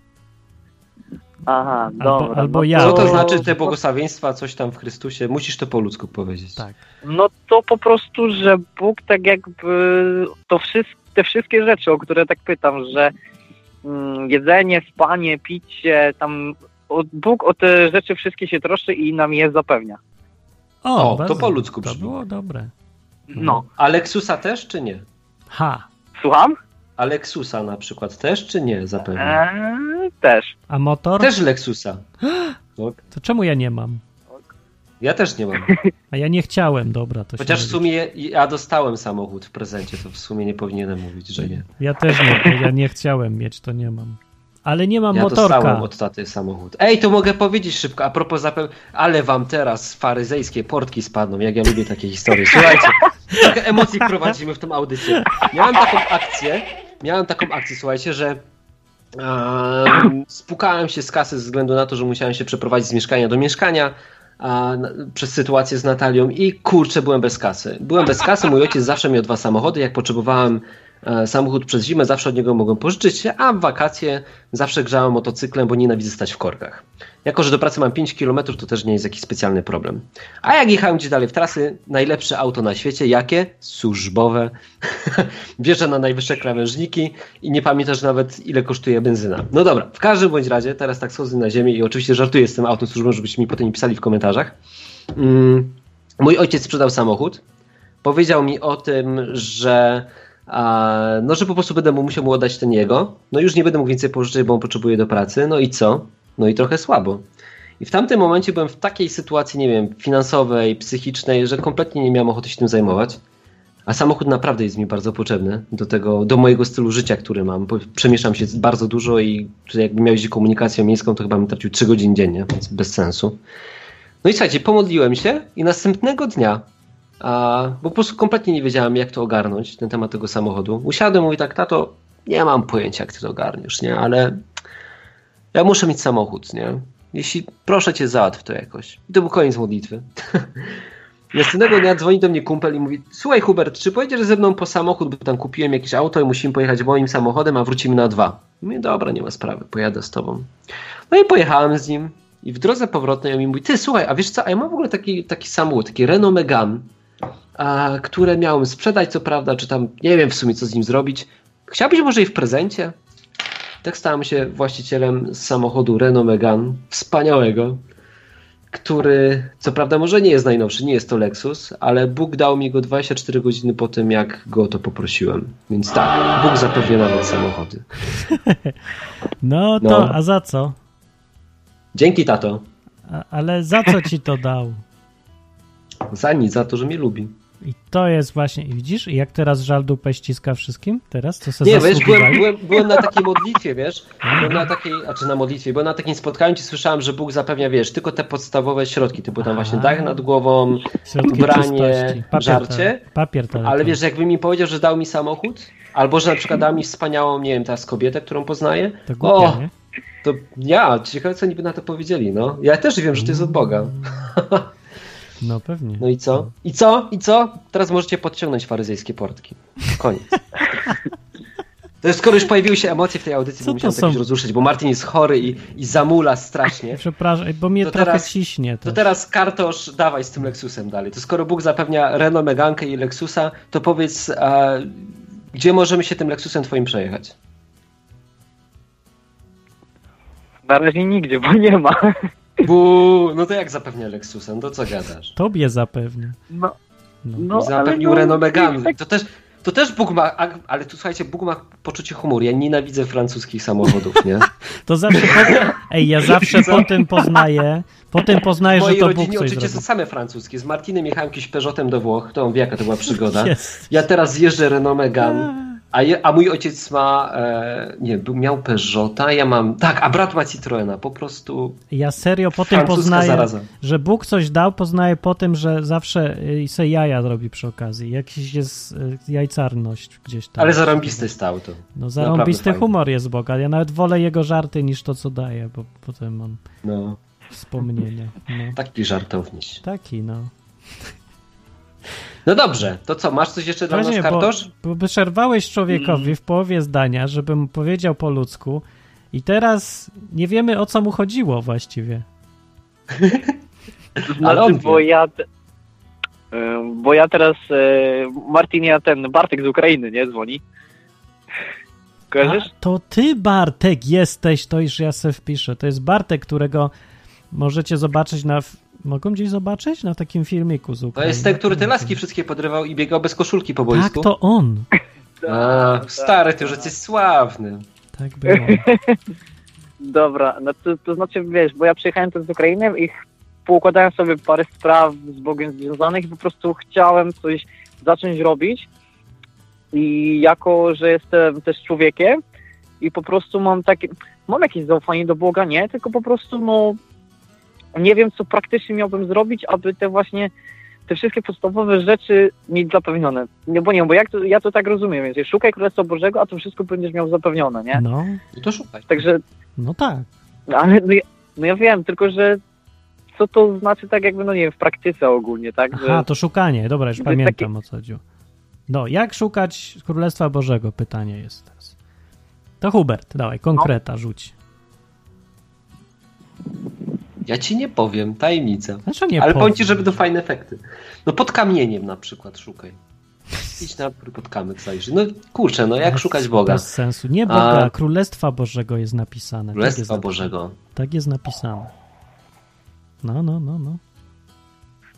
Speaker 7: Aha,
Speaker 3: Albo-
Speaker 7: dobra.
Speaker 3: albo
Speaker 7: no
Speaker 3: ja.
Speaker 4: Co to
Speaker 7: to-
Speaker 4: znaczy te błogosławieństwa, coś tam w Chrystusie? Musisz to po ludzku powiedzieć.
Speaker 3: Tak.
Speaker 7: No to po prostu, że Bóg tak jakby to wszystko, te wszystkie rzeczy, o które tak pytam, że mm, jedzenie, spanie, picie, tam o, Bóg o te rzeczy wszystkie się troszczy i nam je zapewnia.
Speaker 4: O, to
Speaker 3: bardzo-
Speaker 4: po ludzku
Speaker 3: To
Speaker 4: brzmi.
Speaker 3: było dobre.
Speaker 7: No.
Speaker 4: A Lexusa też, czy nie?
Speaker 3: Ha.
Speaker 7: Słucham?
Speaker 4: A Lexusa na przykład też, czy nie? Zapewne.
Speaker 7: Eee, też.
Speaker 3: A motor?
Speaker 4: Też Lexusa. No,
Speaker 3: To czemu ja nie mam?
Speaker 4: ja też nie mam.
Speaker 3: A ja nie chciałem, dobra. To się
Speaker 4: Chociaż w sumie ja dostałem samochód w prezencie, to w sumie nie powinienem mówić, że nie.
Speaker 3: Ja też nie, ja nie chciałem mieć, to nie mam. Ale nie mam
Speaker 4: Ja
Speaker 3: motorka.
Speaker 4: dostałem od taty samochód. Ej, to mogę powiedzieć szybko, a propos zapeł... Ale wam teraz faryzejskie portki spadną, jak ja lubię takie historie. Słuchajcie, trochę emocji prowadzimy w tą audycję. Miałem taką akcję, miałem taką akcję, słuchajcie, że em, spukałem się z kasy ze względu na to, że musiałem się przeprowadzić z mieszkania do mieszkania przez sytuację z Natalią i kurczę, byłem bez kasy. Byłem bez kasy, mój ojciec zawsze miał dwa samochody, jak potrzebowałem samochód przez zimę, zawsze od niego mogłem pożyczyć a w wakacje zawsze grzałem motocyklem, bo nienawidzę stać w korkach. Jako, że do pracy mam 5 km, to też nie jest jakiś specjalny problem. A jak jechałem gdzieś dalej w trasy, najlepsze auto na świecie, jakie? Służbowe. Wjeżdża na najwyższe krawężniki i nie pamiętasz nawet ile kosztuje benzyna. No dobra, w każdym bądź razie, teraz tak schodzę na ziemię i oczywiście żartuję z tym autem służbowym, żebyście mi potem nie pisali w komentarzach. Mm, mój ojciec sprzedał samochód. Powiedział mi o tym, że no, że po prostu będę mu musiał mu oddać ten jego. No już nie będę mógł więcej pożyczyć, bo on potrzebuje do pracy. No i co? No i trochę słabo. I w tamtym momencie byłem w takiej sytuacji, nie wiem, finansowej, psychicznej, że kompletnie nie miałem ochoty się tym zajmować. A samochód naprawdę jest mi bardzo potrzebny do tego, do mojego stylu życia, który mam. bo Przemieszczam się bardzo dużo i jakbym miał jeździć komunikacją miejską, to chyba bym tracił 3 godziny dziennie, więc bez sensu. No i słuchajcie, pomodliłem się i następnego dnia, a, bo po prostu kompletnie nie wiedziałem, jak to ogarnąć, ten temat tego samochodu. Usiadłem mówię tak, tato, nie mam pojęcia, jak ty to ogarniesz, nie, ale ja muszę mieć samochód, nie. Jeśli proszę cię, załatw to jakoś. I to był koniec modlitwy. Następnego dnia dzwoni do mnie kumpel i mówi: Słuchaj, Hubert, czy pojedziesz ze mną po samochód, bo tam kupiłem jakieś auto i musimy pojechać moim samochodem, a wrócimy na dwa. Mówię: Dobra, nie ma sprawy, pojadę z tobą. No i pojechałem z nim. I w drodze powrotnej on mi mówi: Ty, słuchaj, a wiesz co? A ja mam w ogóle taki, taki samochód, taki Renault Megane, a, które miałem sprzedać, co prawda, czy tam nie wiem w sumie, co z nim zrobić. Chciałbyś może i w prezencie? Tak stałem się właścicielem samochodu Renault Megane, wspaniałego, który co prawda może nie jest najnowszy, nie jest to Lexus, ale Bóg dał mi go 24 godziny po tym, jak go o to poprosiłem. Więc tak, Bóg zapewnia nawet samochody.
Speaker 3: No to,
Speaker 4: No.
Speaker 3: a za co?
Speaker 4: Dzięki tato.
Speaker 3: A, ale za co ci to dał?
Speaker 4: Za nic, za to, że mnie lubi.
Speaker 3: I to jest właśnie, i widzisz, jak teraz żal dupę ściska wszystkim? Teraz, co se
Speaker 4: Nie, wiesz, byłem, byłem, byłem na takiej modlitwie, wiesz, byłem na takiej, a czy na modlitwie, byłem na takim spotkaniu, gdzie słyszałem, że Bóg zapewnia, wiesz, tylko te podstawowe środki, typu tam właśnie dach nad głową,
Speaker 3: Środki
Speaker 4: ubranie.
Speaker 3: Papier
Speaker 4: żarcie.
Speaker 3: to- Papier to
Speaker 4: ale wiesz, jakby mi powiedział, że dał mi samochód, albo że na przykład dał mi wspaniałą, nie wiem, teraz kobietę, którą poznaję,
Speaker 3: To głupie,
Speaker 4: o,
Speaker 3: nie?
Speaker 4: to ja, ciekawe co niby na to powiedzieli, no. Ja też wiem, że to jest od Boga.
Speaker 3: No pewnie.
Speaker 4: No i co? I co? I co? Teraz możecie podciągnąć faryzejskie portki. Koniec. To jest, skoro już pojawiły się emocje w tej audycji, to musiałem
Speaker 3: to
Speaker 4: to
Speaker 3: są?
Speaker 4: rozruszyć, bo Martin jest chory i, i zamula strasznie.
Speaker 3: Przepraszam, bo mnie
Speaker 4: To
Speaker 3: trochę
Speaker 4: teraz-
Speaker 3: ciśnie.
Speaker 4: To
Speaker 3: też.
Speaker 4: teraz kartosz dawaj z tym Lexusem dalej. To skoro Bóg zapewnia Renault Megankę i Lexusa, to powiedz, a, gdzie możemy się tym Lexusem twoim przejechać?
Speaker 7: Na razie nigdzie, bo nie ma.
Speaker 4: Bu, no to jak zapewnia Lexusem? To co gadasz?
Speaker 3: Tobie zapewne.
Speaker 7: No,
Speaker 3: No.
Speaker 7: no
Speaker 4: Zapewnił
Speaker 7: no,
Speaker 4: Renault Megane.
Speaker 7: tak-
Speaker 4: To też, to też Bóg ma, ale tu słuchajcie, Bóg ma poczucie humoru. Ja nienawidzę francuskich samochodów, nie?
Speaker 3: To zawsze po... Ej, ja zawsze po tym poznaję, po tym poznaję, że to Bóg coś
Speaker 4: oczywiście są same francuskie. Z Martinem jechałem jakimś Peugeotem do Włoch, to on wie jaka to była przygoda.
Speaker 3: Jest.
Speaker 4: Ja teraz jeżdżę Renault Megane, a, je, a mój ojciec ma, e, nie, był, miał Peugeota, ja mam, tak, a brat ma Citroena, po prostu
Speaker 3: Ja serio po tym poznaję,
Speaker 4: zaraza.
Speaker 3: że Bóg coś dał, poznaję po tym, że zawsze y, se jaja robi przy okazji. Jakiś jest y, jajcarność gdzieś tam.
Speaker 4: Ale zarąbiste jest to.
Speaker 3: No zarąbisty humor jest Boga. Ja nawet wolę jego żarty niż to, co daje, bo potem mam
Speaker 4: No,
Speaker 3: wspomnienie. No.
Speaker 4: taki żartowniś.
Speaker 3: Taki, no.
Speaker 4: No dobrze, to co, masz coś jeszcze dla nas,
Speaker 3: Właśnie, bo,
Speaker 4: Kartosz?
Speaker 3: bo przerwałeś człowiekowi w połowie zdania, żeby mu powiedział po ludzku i teraz nie wiemy, o co mu chodziło właściwie.
Speaker 7: To
Speaker 4: Ale on
Speaker 7: znaczy, bo ja... Bo ja teraz, e, Martin, ja ten Bartek z Ukrainy, nie, dzwoni. Kojarzysz?
Speaker 3: A, to ty, Bartek, jesteś, to już ja se wpiszę. To jest Bartek, którego możecie zobaczyć na... Mogą gdzieś zobaczyć? Na takim filmiku z
Speaker 4: To
Speaker 3: Ukrainy.
Speaker 4: jest ten, który te laski wszystkie podrywał i biegał bez koszulki po
Speaker 3: Tak,
Speaker 4: boisku.
Speaker 3: to on.
Speaker 4: A, stary, ty już jesteś sławny.
Speaker 3: Tak było.
Speaker 7: Dobra, no to, to znaczy, wiesz, bo ja przyjechałem tu z Ukrainy i poukładałem sobie parę spraw z Bogiem związanych i po prostu chciałem coś zacząć robić i jako, że jestem też człowiekiem i po prostu mam takie, mam jakieś zaufanie do Boga, nie, tylko po prostu, no, nie wiem, co praktycznie miałbym zrobić, aby te właśnie, te wszystkie podstawowe rzeczy mieć zapewnione. Nie, bo nie, bo jak to, ja to tak rozumiem, więc szukaj Królestwa Bożego, a to wszystko będziesz miał zapewnione, nie?
Speaker 3: No,
Speaker 4: No to szukaj.
Speaker 7: Także
Speaker 3: no tak.
Speaker 7: no, ale no ja, no ja wiem, tylko że co to znaczy tak jakby, no nie wiem, w praktyce ogólnie, tak? Że,
Speaker 3: Aha, to szukanie. Dobra, już pamiętam o co chodziło. No, jak szukać Królestwa Bożego? Pytanie jest teraz. To Hubert, dawaj, konkreta rzuć.
Speaker 4: Ja ci nie powiem, tajemnica.
Speaker 3: Znaczy nie
Speaker 4: Ale powiem
Speaker 3: powiem.
Speaker 4: ci, że będą fajne efekty. No pod kamieniem na przykład szukaj. Idź na pod kamyk zajrzyj. No kurczę, no jak
Speaker 3: Bez-
Speaker 4: szukać Boga?
Speaker 3: Bez sensu. Nie Boga,
Speaker 4: A-
Speaker 3: Królestwa Bożego jest napisane. tak, jest
Speaker 4: Królestwa
Speaker 3: napisane.
Speaker 4: Bożego.
Speaker 3: tak jest napisane. No, no, no, no.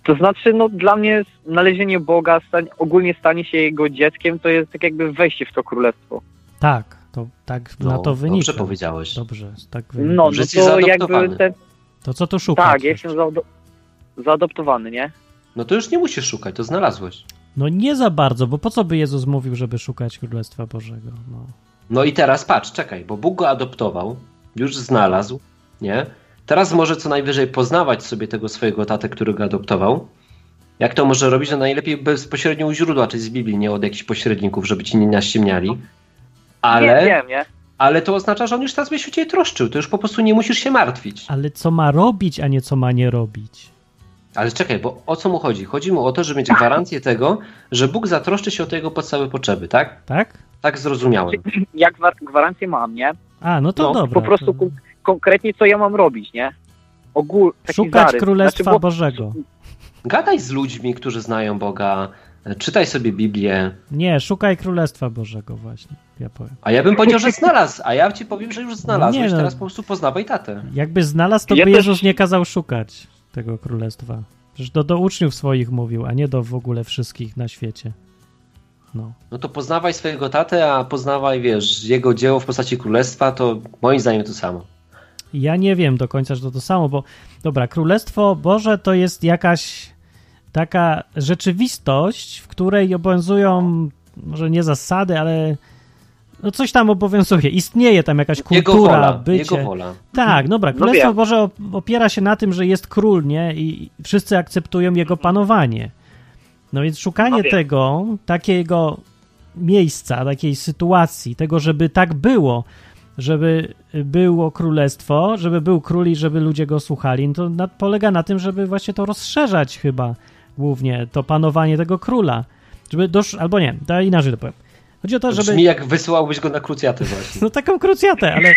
Speaker 7: To znaczy, no dla mnie znalezienie Boga, stań, ogólnie stanie się Jego dzieckiem, to jest tak jakby wejście w to królestwo.
Speaker 3: Tak, to tak
Speaker 4: No,
Speaker 3: na to wynika.
Speaker 4: Dobrze powiedziałeś.
Speaker 3: Dobrze, tak wynika.
Speaker 7: No,
Speaker 4: Że
Speaker 7: no to jakby ten,
Speaker 3: To co tu szukać?
Speaker 7: tak, ja jestem zaado- zaadoptowany, nie?
Speaker 4: No to już nie musisz szukać, to znalazłeś.
Speaker 3: No nie za bardzo, bo po co by Jezus mówił, żeby szukać Królestwa Bożego? No.
Speaker 4: No i teraz patrz, czekaj, bo Bóg go adoptował, już znalazł, nie? Teraz może co najwyżej poznawać sobie tego swojego tatę, który go adoptował. Jak to może robić? Że najlepiej bezpośrednio u źródła, czyli z Biblii, nie od jakichś pośredników, żeby ci nie naściemniali. Ale,
Speaker 7: Nie wiem, nie?
Speaker 4: Ale to oznacza, że on już teraz będzie się o ciebie troszczył. To już po prostu nie musisz się martwić.
Speaker 3: Ale co ma robić, a nie co ma nie robić?
Speaker 4: Ale czekaj, bo o co mu chodzi? Chodzi mu o to, żeby mieć gwarancję tego, że Bóg zatroszczy się o te jego podstawowe potrzeby, tak?
Speaker 3: Tak?
Speaker 4: Tak zrozumiałem.
Speaker 7: Ja gwar- gwarancję mam, nie?
Speaker 3: A, no to
Speaker 4: No,
Speaker 3: dobra.
Speaker 7: Po prostu
Speaker 3: to...
Speaker 7: kon- konkretnie co ja mam robić, nie? Ogól,
Speaker 3: Szukać
Speaker 7: zarys.
Speaker 3: Królestwa
Speaker 7: Znaczy, bo-
Speaker 3: Bożego.
Speaker 4: Gadaj z ludźmi, którzy znają Boga, czytaj sobie Biblię,
Speaker 3: Nie, szukaj Królestwa Bożego właśnie, ja powiem.
Speaker 4: A ja bym powiedział, że znalazł, a ja ci powiem, że już znalazłeś,
Speaker 3: Nie no.
Speaker 4: teraz po prostu poznawaj tatę.
Speaker 3: Jakby znalazł, to
Speaker 7: Ja
Speaker 3: by
Speaker 7: też-
Speaker 3: Jezus nie kazał szukać tego Królestwa. Przecież to do uczniów swoich mówił, a nie do w ogóle wszystkich na świecie. No.
Speaker 4: No to poznawaj swojego tatę, a poznawaj, wiesz, jego dzieło w postaci królestwa, to moim zdaniem to samo.
Speaker 3: Ja nie wiem do końca, że to to samo, bo dobra, Królestwo Boże to jest jakaś taka rzeczywistość, w której obowiązują może nie zasady, ale no coś tam obowiązuje. Istnieje tam jakaś kultura,
Speaker 4: Jego wola,
Speaker 3: bycie.
Speaker 4: jego wola.
Speaker 3: Tak, dobra,
Speaker 7: No
Speaker 3: Królestwo
Speaker 7: wiem.
Speaker 3: Boże op- opiera się na tym, że jest król, nie? I wszyscy akceptują jego panowanie. No więc szukanie
Speaker 7: No
Speaker 3: tego, takiego miejsca, takiej sytuacji, tego, żeby tak było, żeby było królestwo, żeby był król i żeby ludzie go słuchali, no to na, polega na tym, żeby właśnie to rozszerzać chyba głównie, to panowanie tego króla. Żeby dosz... Albo nie, to inaczej to powiem. Chodzi o to, żeby...
Speaker 4: brzmi jak wysyłałbyś go na krucjatę właśnie.
Speaker 3: No taką krucjatę, ale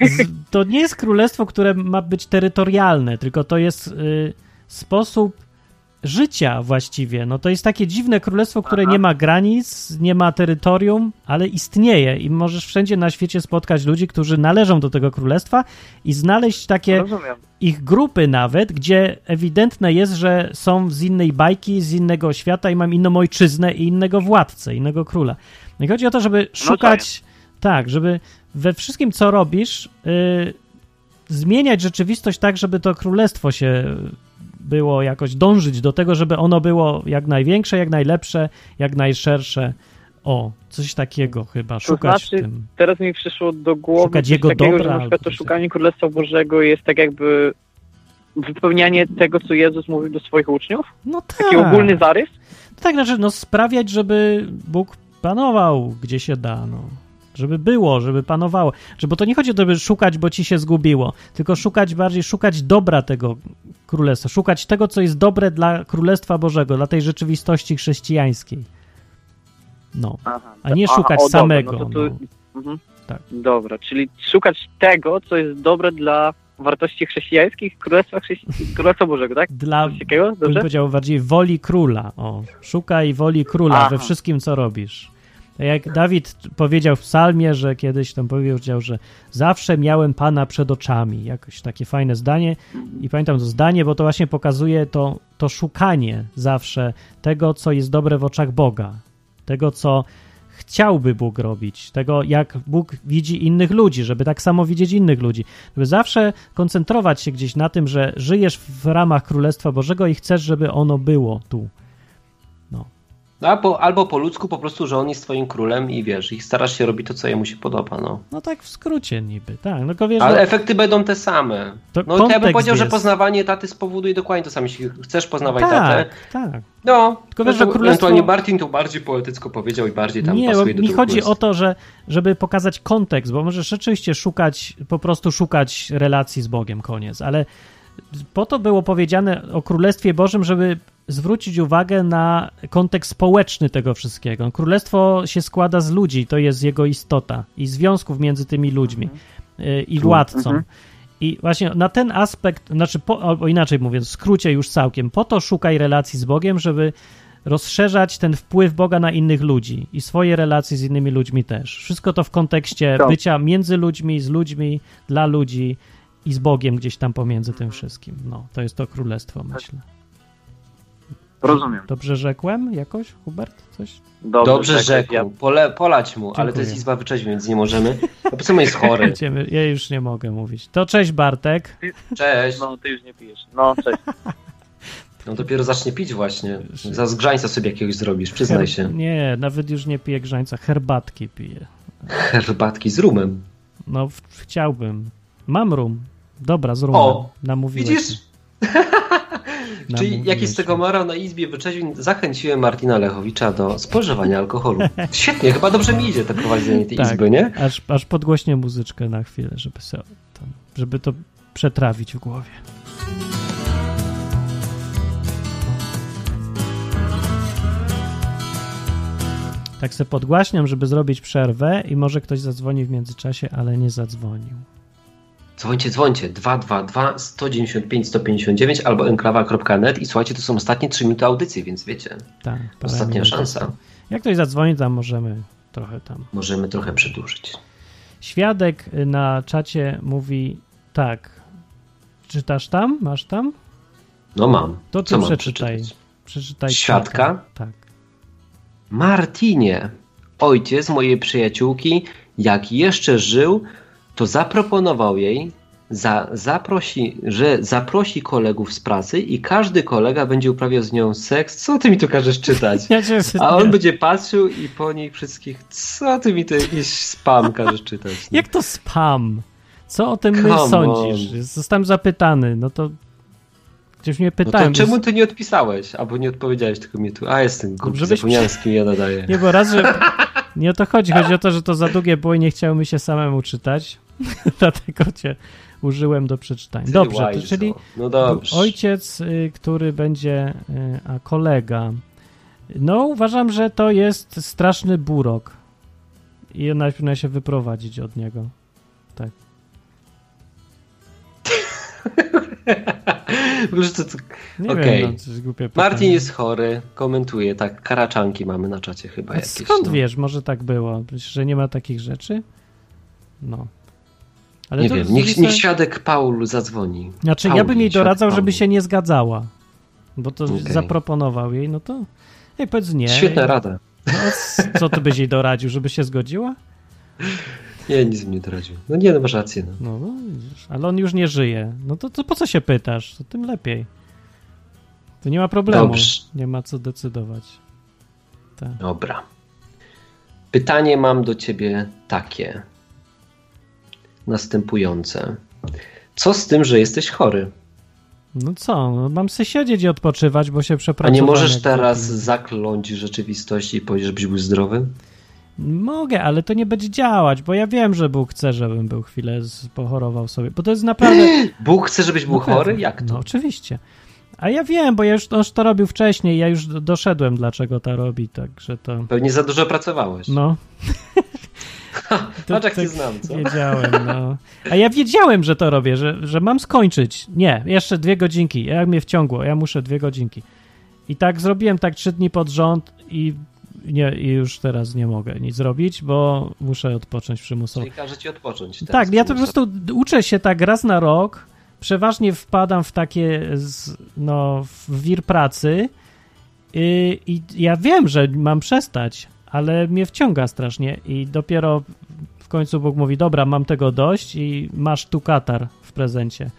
Speaker 3: z, to nie jest królestwo, które ma być terytorialne, tylko to jest y, sposób życia właściwie. No to jest takie dziwne królestwo, które
Speaker 7: Aha.
Speaker 3: nie ma granic, nie ma terytorium, ale istnieje i możesz wszędzie na świecie spotkać ludzi, którzy należą do tego królestwa i znaleźć takie
Speaker 7: Rozumiem.
Speaker 3: ich grupy nawet, gdzie ewidentne jest, że są z innej bajki, z innego świata i mam inną ojczyznę i innego władcę, innego króla. No i chodzi o to, żeby szukać, tak, żeby we wszystkim, co robisz, y, zmieniać rzeczywistość tak, żeby to królestwo się było jakoś dążyć do tego, żeby ono było jak największe, jak najlepsze, jak najszersze. O, coś takiego chyba, szukać
Speaker 7: znaczy,
Speaker 3: w tym.
Speaker 7: Teraz mi przyszło do głowy
Speaker 3: Szukać jego
Speaker 7: takiego,
Speaker 3: dobra
Speaker 7: że na przykład to szukanie Królestwa Bożego jest tak jakby wypełnianie tego, co Jezus mówił do swoich uczniów?
Speaker 3: No tak.
Speaker 7: Taki ogólny zarys?
Speaker 3: Tak, znaczy, no sprawiać, żeby Bóg panował, gdzie się da, no. Żeby było, żeby panowało. Że, bo to nie chodzi o to, żeby szukać, bo ci się zgubiło, tylko szukać bardziej, szukać dobra tego królestwa, szukać tego, co jest dobre dla Królestwa Bożego, dla tej rzeczywistości chrześcijańskiej. No.
Speaker 7: Aha,
Speaker 3: A nie
Speaker 7: Aha,
Speaker 3: szukać
Speaker 7: o, dobra,
Speaker 3: samego,
Speaker 7: No to, to, mhm.
Speaker 3: Tak.
Speaker 7: Dobra, czyli szukać tego, co jest dobre dla wartości chrześcijańskich Królestwa, chrześci... Królestwa Bożego, tak?
Speaker 3: Dla, bym powiedział, bardziej woli króla. O, szukaj woli króla
Speaker 7: Aha.
Speaker 3: we wszystkim, co robisz. Jak Dawid powiedział w psalmie, że kiedyś tam powiedział, że zawsze miałem Pana przed oczami. Jakoś takie fajne zdanie. I pamiętam to zdanie, bo to właśnie pokazuje to, to szukanie zawsze tego, co jest dobre w oczach Boga. Tego, co chciałby Bóg robić, tego jak Bóg widzi innych ludzi, żeby tak samo widzieć innych ludzi, żeby zawsze koncentrować się gdzieś na tym, że żyjesz w ramach Królestwa Bożego i chcesz, żeby ono było tu.
Speaker 4: No, albo, albo po ludzku po prostu, że on jest twoim królem i wiesz, i starasz się robić to, co jemu się podoba, no.
Speaker 3: No tak w skrócie niby, tak. No tylko wiesz,
Speaker 4: Ale
Speaker 3: no,
Speaker 4: efekty będą te same.
Speaker 3: to
Speaker 4: No to ja bym powiedział, że
Speaker 3: jest.
Speaker 4: poznawanie taty spowoduje dokładnie to samo. Jeśli chcesz poznawaj
Speaker 3: tak,
Speaker 4: tatę,
Speaker 3: tak.
Speaker 4: no,
Speaker 3: Tylko
Speaker 4: no
Speaker 3: wiesz,
Speaker 4: to
Speaker 3: że królestwo-
Speaker 4: ewentualnie Martin to bardziej poetycko powiedział i bardziej tam
Speaker 3: Nie,
Speaker 4: pasuje do
Speaker 3: mi chodzi
Speaker 4: królestwa.
Speaker 3: o to, że żeby pokazać kontekst, bo możesz rzeczywiście szukać, po prostu szukać relacji z Bogiem, koniec, ale po to było powiedziane o Królestwie Bożym, żeby zwrócić uwagę na kontekst społeczny tego wszystkiego. Królestwo się składa z ludzi, to jest jego istota i związków między tymi ludźmi y, i władcą.
Speaker 7: Mhm.
Speaker 3: I właśnie na ten aspekt, znaczy, po, albo inaczej mówiąc, w skrócie już całkiem, po to szukaj relacji z Bogiem, żeby rozszerzać ten wpływ Boga na innych ludzi i swoje relacje z innymi ludźmi też. Wszystko to w kontekście
Speaker 7: Tak.
Speaker 3: bycia między ludźmi, z ludźmi, dla ludzi i z Bogiem gdzieś tam pomiędzy tym wszystkim. No, to jest to królestwo, myślę.
Speaker 7: Rozumiem.
Speaker 3: Dobrze rzekłem jakoś, Hubert? Coś?
Speaker 4: Dobrze
Speaker 7: czekaj,
Speaker 4: rzekł,
Speaker 7: Ja...
Speaker 4: Pole, polać mu, ale to
Speaker 3: Dziękuję.
Speaker 4: jest izba wyczeźwień, więc nie możemy. Po prostu jest chory.
Speaker 3: Ja już nie mogę mówić. To cześć Bartek.
Speaker 4: Cześć.
Speaker 7: No, ty już nie pijesz. No, cześć.
Speaker 4: On dopiero zacznie pić właśnie. Za zgrzańca sobie jakiegoś zrobisz, przyznaj
Speaker 3: Her-
Speaker 4: się.
Speaker 3: Nie, nawet już nie piję grzańca, herbatki piję.
Speaker 4: Herbatki z rumem.
Speaker 3: No, w- chciałbym. Mam rum. Dobra, z rumem.
Speaker 4: O,
Speaker 3: Namówiłeś
Speaker 4: Widzisz? Czyli jakiś z tego morał na Izbie Wyczeźwień zachęciłem Martina Lechowicza do spożywania alkoholu. Świetnie, chyba dobrze mi idzie to prowadzenie tej
Speaker 3: Tak.
Speaker 4: Izby, nie?
Speaker 3: Aż, aż podgłośnie muzyczkę na chwilę, żeby, se, tam, żeby to przetrawić w głowie. Tak se podgłaśniam, żeby zrobić przerwę i może ktoś zadzwoni w międzyczasie, ale nie zadzwonił.
Speaker 4: Dzwońcie, dzwońcie. 222 195 159 albo enklawa.net i słuchajcie, to są ostatnie 3 minuty audycji, więc wiecie,
Speaker 3: Tak,
Speaker 4: ostatnia
Speaker 3: minut
Speaker 4: szansa.
Speaker 3: Jak ktoś zadzwoni, tam możemy trochę tam.
Speaker 4: Możemy trochę przedłużyć.
Speaker 3: Świadek na czacie mówi tak. Czytasz tam? Masz tam?
Speaker 4: No mam.
Speaker 3: To ty
Speaker 4: Co
Speaker 3: przeczytaj. Przeczytaj.
Speaker 4: Świadka?
Speaker 3: czata. Tak.
Speaker 4: Martinie, ojciec mojej przyjaciółki, jak jeszcze żył, to zaproponował jej, za, zaprosi, że zaprosi kolegów z pracy i każdy kolega będzie uprawiał z nią seks. Co ty mi tu każesz czytać? A on będzie patrzył i po nich wszystkich, co ty mi tu jakiś spam każesz czytać? no?
Speaker 3: Jak to spam? Co o tym
Speaker 4: Come
Speaker 3: sądzisz? Zostałem zapytany. No to. Gdzieś mnie
Speaker 4: No
Speaker 3: pytałem.
Speaker 4: czemu ty nie odpisałeś? Albo nie odpowiedziałeś, tylko mnie tu. A jestem głupi, zapomniałem z kim ja nadaję.
Speaker 3: Nie, bo raz, że. Nie o to chodzi. Chodzi o to, że to za długie było i nie chciało mi się samemu czytać. Dlatego cię użyłem do przeczytania. Dobrze, to, czyli
Speaker 4: No dobrze.
Speaker 3: ojciec, y, który będzie, y, a kolega. No, uważam, że to jest straszny burok. I najpierw powinna się wyprowadzić od niego. Tak.
Speaker 4: W ogóle, że to, to...
Speaker 3: Nie
Speaker 4: Okej.
Speaker 3: wiem, no, to głupie pytanie.
Speaker 4: Martin jest chory, komentuje, tak, karaczanki mamy na czacie chyba jakieś.
Speaker 3: Skąd
Speaker 4: no.
Speaker 3: wiesz? Może tak było. Że nie ma takich rzeczy? No. Ale
Speaker 4: Nie
Speaker 3: to
Speaker 4: wiem, niech, niech świadek Paul zadzwoni.
Speaker 3: Znaczy, ja
Speaker 4: Pauli,
Speaker 3: bym jej doradzał, żeby się nie zgadzała. Bo to
Speaker 4: Okej.
Speaker 3: zaproponował jej, no to. Ej, powiedz nie.
Speaker 4: Świetna rada.
Speaker 3: No, co ty byś jej doradził, żeby się zgodziła?
Speaker 4: Nie, nic mi nie doradził. No nie, no masz rację. No.
Speaker 3: No, no ale on już nie żyje. No to, to po co się pytasz? To tym lepiej. To nie ma problemu.
Speaker 4: Dobrze.
Speaker 3: Nie ma co decydować. Tak.
Speaker 4: Dobra. Pytanie mam do ciebie takie. Następujące. Co z tym, że jesteś chory?
Speaker 3: No co, no, mam se siedzieć i odpoczywać, bo się
Speaker 4: A
Speaker 3: przepracowałem.
Speaker 4: nie możesz teraz
Speaker 3: głupi.
Speaker 4: zakląć rzeczywistości i powiedzieć, żebyś był zdrowy?
Speaker 3: Mogę, ale to nie będzie działać, bo ja wiem, że Bóg chce, żebym był chwilę z, pochorował sobie, bo to jest naprawdę...
Speaker 4: Bóg chce, żebyś był
Speaker 3: No
Speaker 4: chory? Jak to?
Speaker 3: No oczywiście. A ja wiem, bo ja już, on już to robił wcześniej, ja już do- doszedłem, dlaczego to robi, także to...
Speaker 4: Pewnie za dużo pracowałeś.
Speaker 3: No.
Speaker 4: Patrz jak
Speaker 3: tak
Speaker 4: znam, co?
Speaker 3: Wiedziałem, no. A ja wiedziałem, że to robię, że, że mam skończyć. Nie, jeszcze dwie godzinki. Jak mnie wciągło, ja muszę dwie godzinki. I tak zrobiłem tak trzy dni pod rząd i, nie, i już teraz nie mogę nic zrobić, bo muszę odpocząć przymusowo.
Speaker 4: Czyli każe ci odpocząć.
Speaker 3: Tak, ja to po prostu uczę się tak raz na rok. Przeważnie wpadam w takie, no, w wir pracy i, i ja wiem, że mam przestać, ale mnie wciąga strasznie i dopiero w końcu Bóg mówi, dobra, mam tego dość i masz tu katar w prezencie.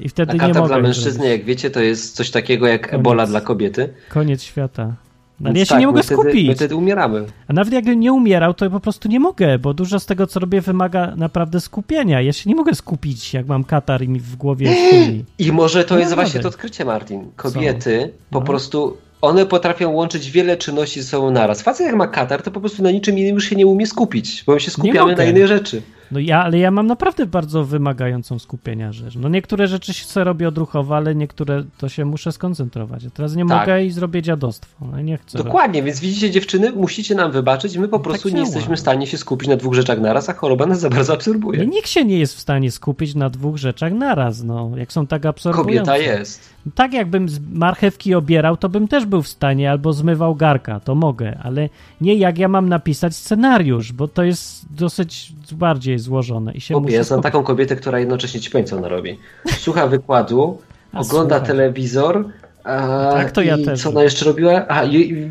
Speaker 3: I wtedy
Speaker 4: A
Speaker 3: nie mogę
Speaker 4: dla mężczyzny, jak wiecie, to jest coś takiego jak
Speaker 3: Koniec.
Speaker 4: ebola dla kobiety.
Speaker 3: Koniec świata. No, ale
Speaker 4: Więc
Speaker 3: ja się
Speaker 4: tak,
Speaker 3: nie mogę
Speaker 4: wtedy,
Speaker 3: skupić.
Speaker 4: My wtedy umieramy.
Speaker 3: A nawet jakbym nie umierał, to po prostu nie mogę, bo dużo z tego, co robię, wymaga naprawdę skupienia. Ja się nie mogę skupić, jak mam katar i mi w głowie szumi.
Speaker 4: I może to
Speaker 3: No
Speaker 4: jest właśnie to odkrycie, Martin. Kobiety po
Speaker 3: No.
Speaker 4: prostu, one potrafią łączyć wiele czynności ze sobą naraz. Facet jak ma katar, to po prostu na niczym innym już się nie umie skupić, bo my się skupiamy na innej rzeczy.
Speaker 3: No ja, ale ja mam naprawdę bardzo wymagającą skupienia rzecz. No niektóre rzeczy się robię odruchowo, ale niektóre to się muszę skoncentrować. A teraz nie
Speaker 4: Tak.
Speaker 3: mogę i zrobię dziadostwo. No nie chcę.
Speaker 4: Dokładnie, więc widzicie dziewczyny, musicie nam wybaczyć, my po prostu nie
Speaker 3: działa.
Speaker 4: jesteśmy w stanie się skupić na dwóch rzeczach naraz, a choroba nas za bardzo absorbuje.
Speaker 3: No, nikt się nie jest w stanie skupić na dwóch rzeczach naraz, no. Jak są tak absorbujące.
Speaker 4: Kobieta jest.
Speaker 3: Tak jakbym z marchewki obierał, to bym też był w stanie, albo zmywał garka, to mogę, ale nie jak ja mam napisać scenariusz, bo to jest dosyć bardziej złożone i się muszę
Speaker 4: ja znam taką kobietę, która jednocześnie ci powiem, co ona robi. Słucha wykładu,
Speaker 3: A,
Speaker 4: ogląda telewizor. A,
Speaker 3: Tak, to ja
Speaker 4: i
Speaker 3: też
Speaker 4: co ona jeszcze robiła? A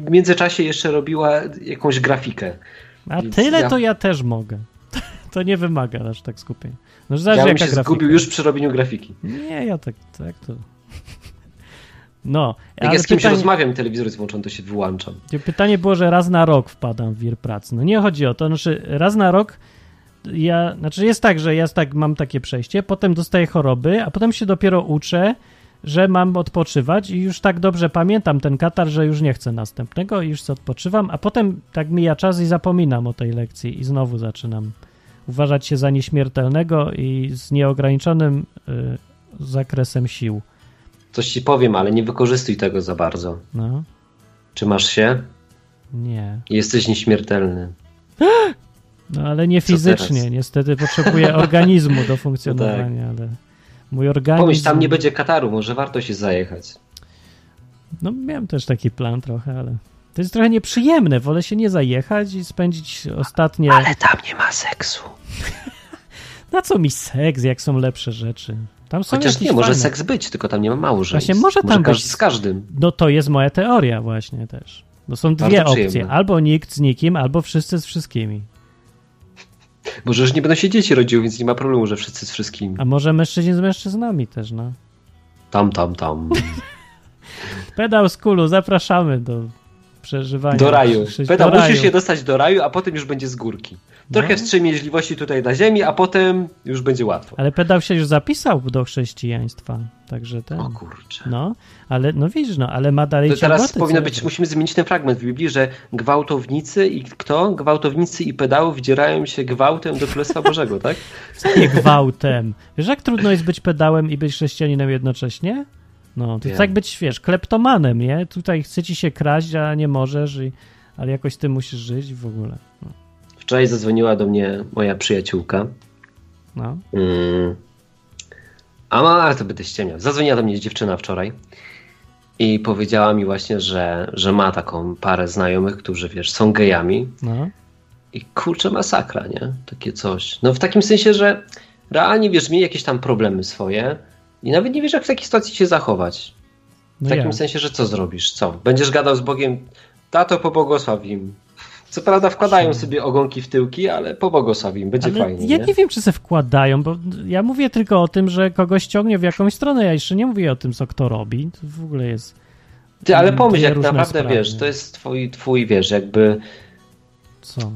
Speaker 4: w międzyczasie jeszcze robiła jakąś grafikę.
Speaker 3: A
Speaker 4: Więc
Speaker 3: tyle
Speaker 4: ja-
Speaker 3: to ja też mogę. To nie wymaga aż tak skupienia. No
Speaker 4: Ja bym się
Speaker 3: grafika.
Speaker 4: zgubił już przy robieniu grafiki.
Speaker 3: Nie, ja tak, tak to... No,
Speaker 4: Jak ja z kimś pytanie, rozmawiam, telewizor jest włączony, to się wyłączam.
Speaker 3: Pytanie było, że raz na rok wpadam w wir pracy. No nie chodzi o to, znaczy raz na rok ja, znaczy jest tak, że ja tak, mam takie przejście, potem dostaję choroby, a potem się dopiero uczę, że mam odpoczywać i już tak dobrze pamiętam ten katar, że już nie chcę następnego i już sobie odpoczywam, a potem tak mija czas i zapominam o tej lekcji i znowu zaczynam uważać się za nieśmiertelnego i z nieograniczonym y, zakresem sił.
Speaker 4: Coś ci powiem, ale nie wykorzystuj tego za bardzo.
Speaker 3: No.
Speaker 4: Czy masz się?
Speaker 3: Nie.
Speaker 4: Jesteś nieśmiertelny.
Speaker 3: No ale nie fizycznie, niestety potrzebuję organizmu do funkcjonowania, no tak. ale mój organizm...
Speaker 4: Pomyśl, tam nie będzie Kataru, może warto się zajechać.
Speaker 3: No miałem też taki plan trochę, ale to jest trochę nieprzyjemne, wolę się nie zajechać i spędzić ostatnie...
Speaker 4: Ale tam nie ma seksu.
Speaker 3: Na co mi seks, jak są lepsze rzeczy?
Speaker 4: Tam są Chociaż nie, może seks być, tylko tam nie ma małżeństw.
Speaker 3: Właśnie, może tam
Speaker 4: może być. z każdym.
Speaker 3: No to jest moja teoria właśnie też. No są dwie opcje. Albo nikt z nikim, albo wszyscy z wszystkimi.
Speaker 4: Może już nie będą się dzieci rodziły, więc nie ma problemu, że wszyscy z wszystkimi.
Speaker 3: A może mężczyźni z mężczyznami też, no.
Speaker 4: Tam, tam, tam.
Speaker 3: Pedał z kulu, zapraszamy do przeżywania.
Speaker 4: Do raju. Pedał, musisz raju. się dostać do raju, a potem już będzie z górki. Trochę no. wstrzemięźliwości tutaj na ziemi, a potem już będzie łatwo.
Speaker 3: Ale pedał się już zapisał do chrześcijaństwa, także ten.
Speaker 4: O kurczę.
Speaker 3: No, ale no widzisz, no, ale ma dalej
Speaker 4: To teraz powinno być, musimy zmienić ten fragment w Biblii, że gwałtownicy i kto? Gwałtownicy i pedały wdzierają się gwałtem do Królestwa Bożego, tak?
Speaker 3: Nie gwałtem. Wiesz, jak trudno jest być pedałem i być chrześcijaninem jednocześnie? No, to tak być, wiesz, kleptomanem, nie? Tutaj chce ci się kraść, a nie możesz, i, ale jakoś ty musisz żyć w ogóle. No.
Speaker 4: Wczoraj zadzwoniła do mnie moja przyjaciółka.
Speaker 3: No. Mm.
Speaker 4: A ma, ale to będę ściemniał. Zadzwoniła do mnie dziewczyna wczoraj i powiedziała mi właśnie, że, że ma taką parę znajomych, którzy, wiesz, są gejami.
Speaker 3: No.
Speaker 4: I kurczę, masakra, nie? Takie coś. No w takim sensie, że realnie, wiesz, mieli jakieś tam problemy swoje i nawet nie wiesz, jak w takiej sytuacji się zachować. W no takim ja. sensie, że co zrobisz? Co? Będziesz gadał z Bogiem, tato pobłogosław im, co prawda wkładają sobie ogonki w tyłki, ale pobłogosław im, będzie
Speaker 3: ale
Speaker 4: fajnie.
Speaker 3: Ja
Speaker 4: nie?
Speaker 3: nie wiem, czy se wkładają, bo ja mówię tylko o tym, że kogoś ciągnie w jakąś stronę, ja jeszcze nie mówię o tym, co kto robi. To w ogóle jest...
Speaker 4: Ty, ale pomyśl, jak naprawdę, sprawy. wiesz, to jest twój, twój, wiesz, jakby...
Speaker 3: Co?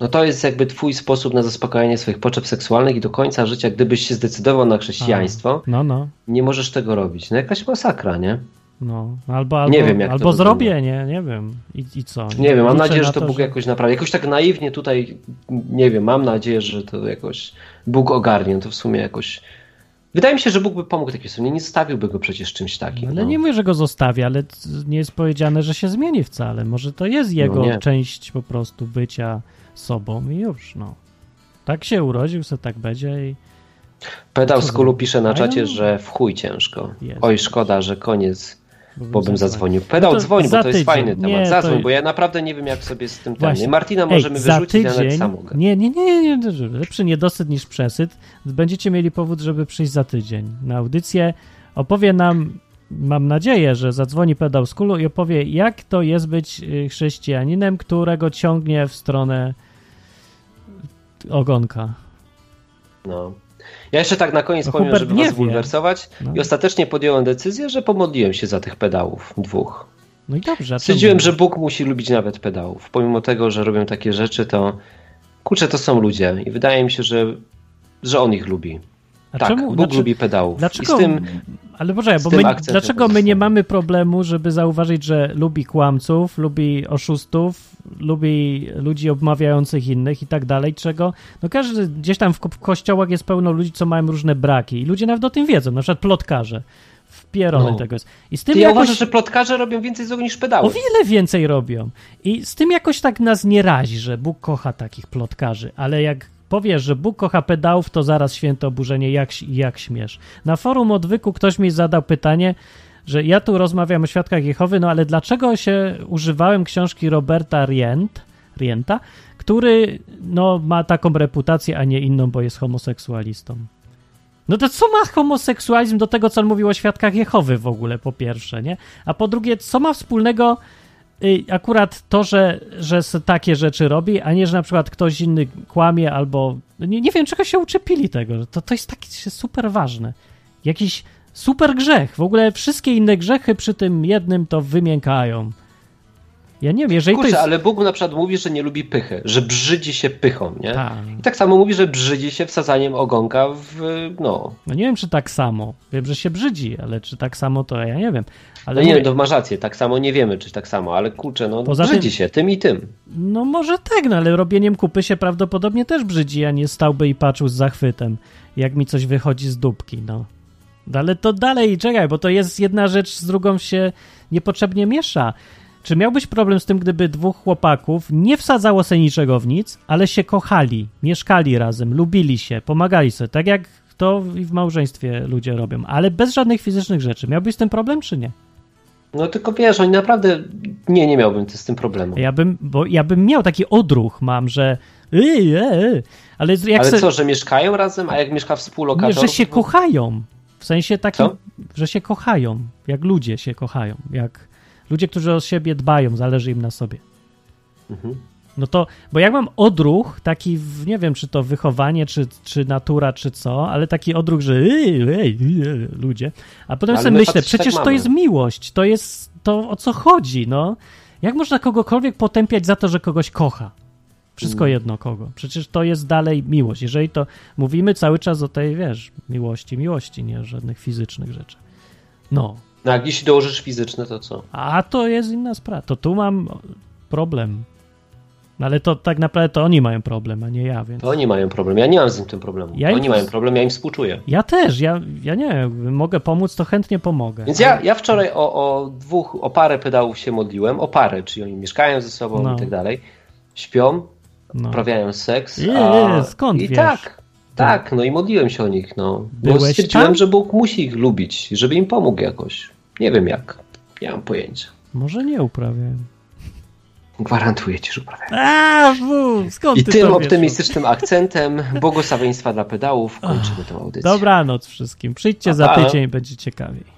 Speaker 4: No to jest jakby twój sposób na zaspokojenie swoich potrzeb seksualnych i do końca życia, gdybyś się zdecydował na chrześcijaństwo,
Speaker 3: A, no, no.
Speaker 4: nie możesz tego robić. No jakaś masakra, nie?
Speaker 3: No, albo, albo, nie wiem, jak albo zrobię, nie, nie wiem. I, i co?
Speaker 4: Nie, nie wiem, mam nadzieję, że to, Bóg że... jakoś naprawi. Jakoś tak naiwnie tutaj, nie wiem, mam nadzieję, że to jakoś Bóg ogarnie. No to w sumie jakoś. Wydaje mi się, że Bóg by pomógł takiej sumie. Nie zostawiłby go przecież czymś takim.
Speaker 3: Ale
Speaker 4: no.
Speaker 3: nie mówię, że go zostawi, ale nie jest powiedziane, że się zmieni wcale. Może to jest no jego no część po prostu bycia sobą i już, no. Tak się urodził, co tak będzie i
Speaker 4: Pedał z kulu pisze na czacie, że w chuj ciężko. Oj, szkoda, że koniec bo bym zadzwonił. Pedał no dzwoń, bo to jest fajny temat. Nie, Zadzwoń, to... bo ja naprawdę nie wiem, jak sobie z tym ten. Martina możemy Ej, wyrzucić, tydzień... nawet sam mogę.
Speaker 3: Nie, nie, nie, nie, nie, lepszy niedosyt niż przesyt. Będziecie mieli powód, żeby przyjść za tydzień na audycję. Opowie nam, mam nadzieję, że zadzwoni pedał z kulu i opowie, jak to jest być y, chrześcijaninem, którego ciągnie w stronę ogonka.
Speaker 4: No. Ja jeszcze tak na koniec no, powiem, żeby was bulwersować no. i ostatecznie podjąłem decyzję, że pomodliłem się za tych pedałów dwóch.
Speaker 3: No i dobrze.
Speaker 4: Stwierdziłem, że Bóg musi lubić nawet pedałów. Pomimo tego, że robią takie rzeczy, to kurczę, to są ludzie i wydaje mi się, że, że On ich lubi. A tak, czemu? Bóg znaczy, lubi pedałów.
Speaker 3: Dlaczego? Tym, ale poczekaj, bo my, dlaczego my nie mamy problemu, żeby zauważyć, że lubi kłamców, lubi oszustów, lubi ludzi obmawiających innych i tak dalej, czego? No każdy, gdzieś tam w, w kościołach jest pełno ludzi, co mają różne braki i ludzie nawet o tym wiedzą, na przykład plotkarze. Wpierony no. tego jest. I z tym
Speaker 4: Ty jakoś... ja uważam, że plotkarze robią więcej złego niż pedały.
Speaker 3: O wiele więcej robią. I z tym jakoś tak nas nie razi, że Bóg kocha takich plotkarzy, ale jak powiesz, że Bóg kocha pedałów, to zaraz święte oburzenie, jak, jak śmiesz. Na forum odwyku ktoś mi zadał pytanie, że ja tu rozmawiam o świadkach Jehowy, no ale dlaczego się używałem książki Roberta Rient, Rienta, który no, ma taką reputację, a nie inną, bo jest homoseksualistą. No to co ma homoseksualizm do tego, co on mówił o świadkach Jehowy w ogóle, po pierwsze, nie? A po drugie, co ma wspólnego akurat to, że, że takie rzeczy robi, a nie, że na przykład ktoś inny kłamie albo. Nie, nie wiem, czego się uczepili tego. To, to jest takie super ważne. Jakiś Super grzech. W ogóle wszystkie inne grzechy przy tym jednym to wymiękają. Ja nie wiem, jeżeli
Speaker 4: Kurczę,
Speaker 3: to jest...
Speaker 4: ale Bóg na przykład mówi, że nie lubi pychy, że brzydzi się pychą, nie?
Speaker 3: Tak.
Speaker 4: I tak samo mówi, że brzydzi się wsadzaniem ogonka w, no...
Speaker 3: No nie wiem, czy tak samo. Wiem, że się brzydzi, ale czy tak samo, to ja nie wiem. Ale
Speaker 4: no nie
Speaker 3: mówię-
Speaker 4: wiem, to masz rację, tak samo nie wiemy, czy tak samo, ale kurczę, no
Speaker 3: Poza
Speaker 4: brzydzi
Speaker 3: tym-
Speaker 4: się tym i tym.
Speaker 3: No może tak, no ale robieniem kupy się prawdopodobnie też brzydzi, a nie stałby i patrzył z zachwytem, jak mi coś wychodzi z dupki, no. Ale to dalej, czekaj, bo to jest jedna rzecz z drugą się niepotrzebnie miesza. Czy miałbyś problem z tym, gdyby dwóch chłopaków nie wsadzało sobie niczego w nic, ale się kochali, mieszkali razem, lubili się, pomagali sobie, tak jak to i w małżeństwie ludzie robią, ale bez żadnych fizycznych rzeczy. Miałbyś z tym problem, czy nie?
Speaker 4: No tylko wiesz, oni naprawdę, nie, nie miałbym z tym problemu.
Speaker 3: Ja bym, bo ja bym miał taki odruch, mam, że yy, yy, ale jak
Speaker 4: Ale
Speaker 3: se,
Speaker 4: co, że mieszkają razem, a jak mieszka
Speaker 3: nie,
Speaker 4: współlokator?
Speaker 3: że się kochają. W sensie takim,
Speaker 4: Co?
Speaker 3: że się kochają, jak ludzie się kochają, jak ludzie, którzy o siebie dbają, zależy im na sobie.
Speaker 4: Mhm.
Speaker 3: No to, bo jak mam odruch, taki, nie wiem, czy to wychowanie, czy, czy natura, czy co, ale taki odruch, że ej, ludzie, a potem
Speaker 4: Ale
Speaker 3: sobie
Speaker 4: my
Speaker 3: myślę,
Speaker 4: faceci
Speaker 3: przecież
Speaker 4: tak
Speaker 3: to jest miłość, to jest to, o co chodzi, no. Jak można kogokolwiek potępiać za to, że kogoś kocha? Wszystko
Speaker 4: Mm.
Speaker 3: jedno kogo. Przecież to jest dalej miłość. Jeżeli to mówimy cały czas o tej, wiesz, miłości, miłości, nie o żadnych fizycznych rzeczach. No,
Speaker 4: No jak jeśli dołożysz fizyczne, to co?
Speaker 3: a to jest inna sprawa. To tu mam problem. No ale to tak naprawdę to oni mają problem, a nie ja, więc.
Speaker 4: To oni mają problem, ja nie mam z tym, tym problemu.
Speaker 3: Ja im
Speaker 4: oni
Speaker 3: to-
Speaker 4: mają problem, ja im współczuję.
Speaker 3: Ja też, ja, ja nie wiem, mogę pomóc, to chętnie pomogę.
Speaker 4: Więc ja, ja wczoraj o, o dwóch, o parę pedałów się modliłem, o parę, czyli oni mieszkają ze sobą
Speaker 3: No.
Speaker 4: i tak dalej. Śpią,
Speaker 3: No.
Speaker 4: uprawiają seks.
Speaker 3: Je,
Speaker 4: a...
Speaker 3: skąd
Speaker 4: I
Speaker 3: wiesz?
Speaker 4: tak, tak, no i modliłem się o nich, no. Bo stwierdziłem,
Speaker 3: tam?
Speaker 4: że Bóg musi ich lubić, żeby im pomógł jakoś. Nie wiem jak, nie mam pojęcia.
Speaker 3: Może nie uprawiałem.
Speaker 4: Gwarantuję ci, że.
Speaker 3: A, skąd
Speaker 4: I
Speaker 3: ty
Speaker 4: tym
Speaker 3: to wiesz?
Speaker 4: optymistycznym akcentem błogosławieństwa dla pedałów kończymy tę audycję.
Speaker 3: Dobranoc wszystkim. Przyjdźcie
Speaker 4: Pa,
Speaker 3: za tydzień, będzie ciekawiej.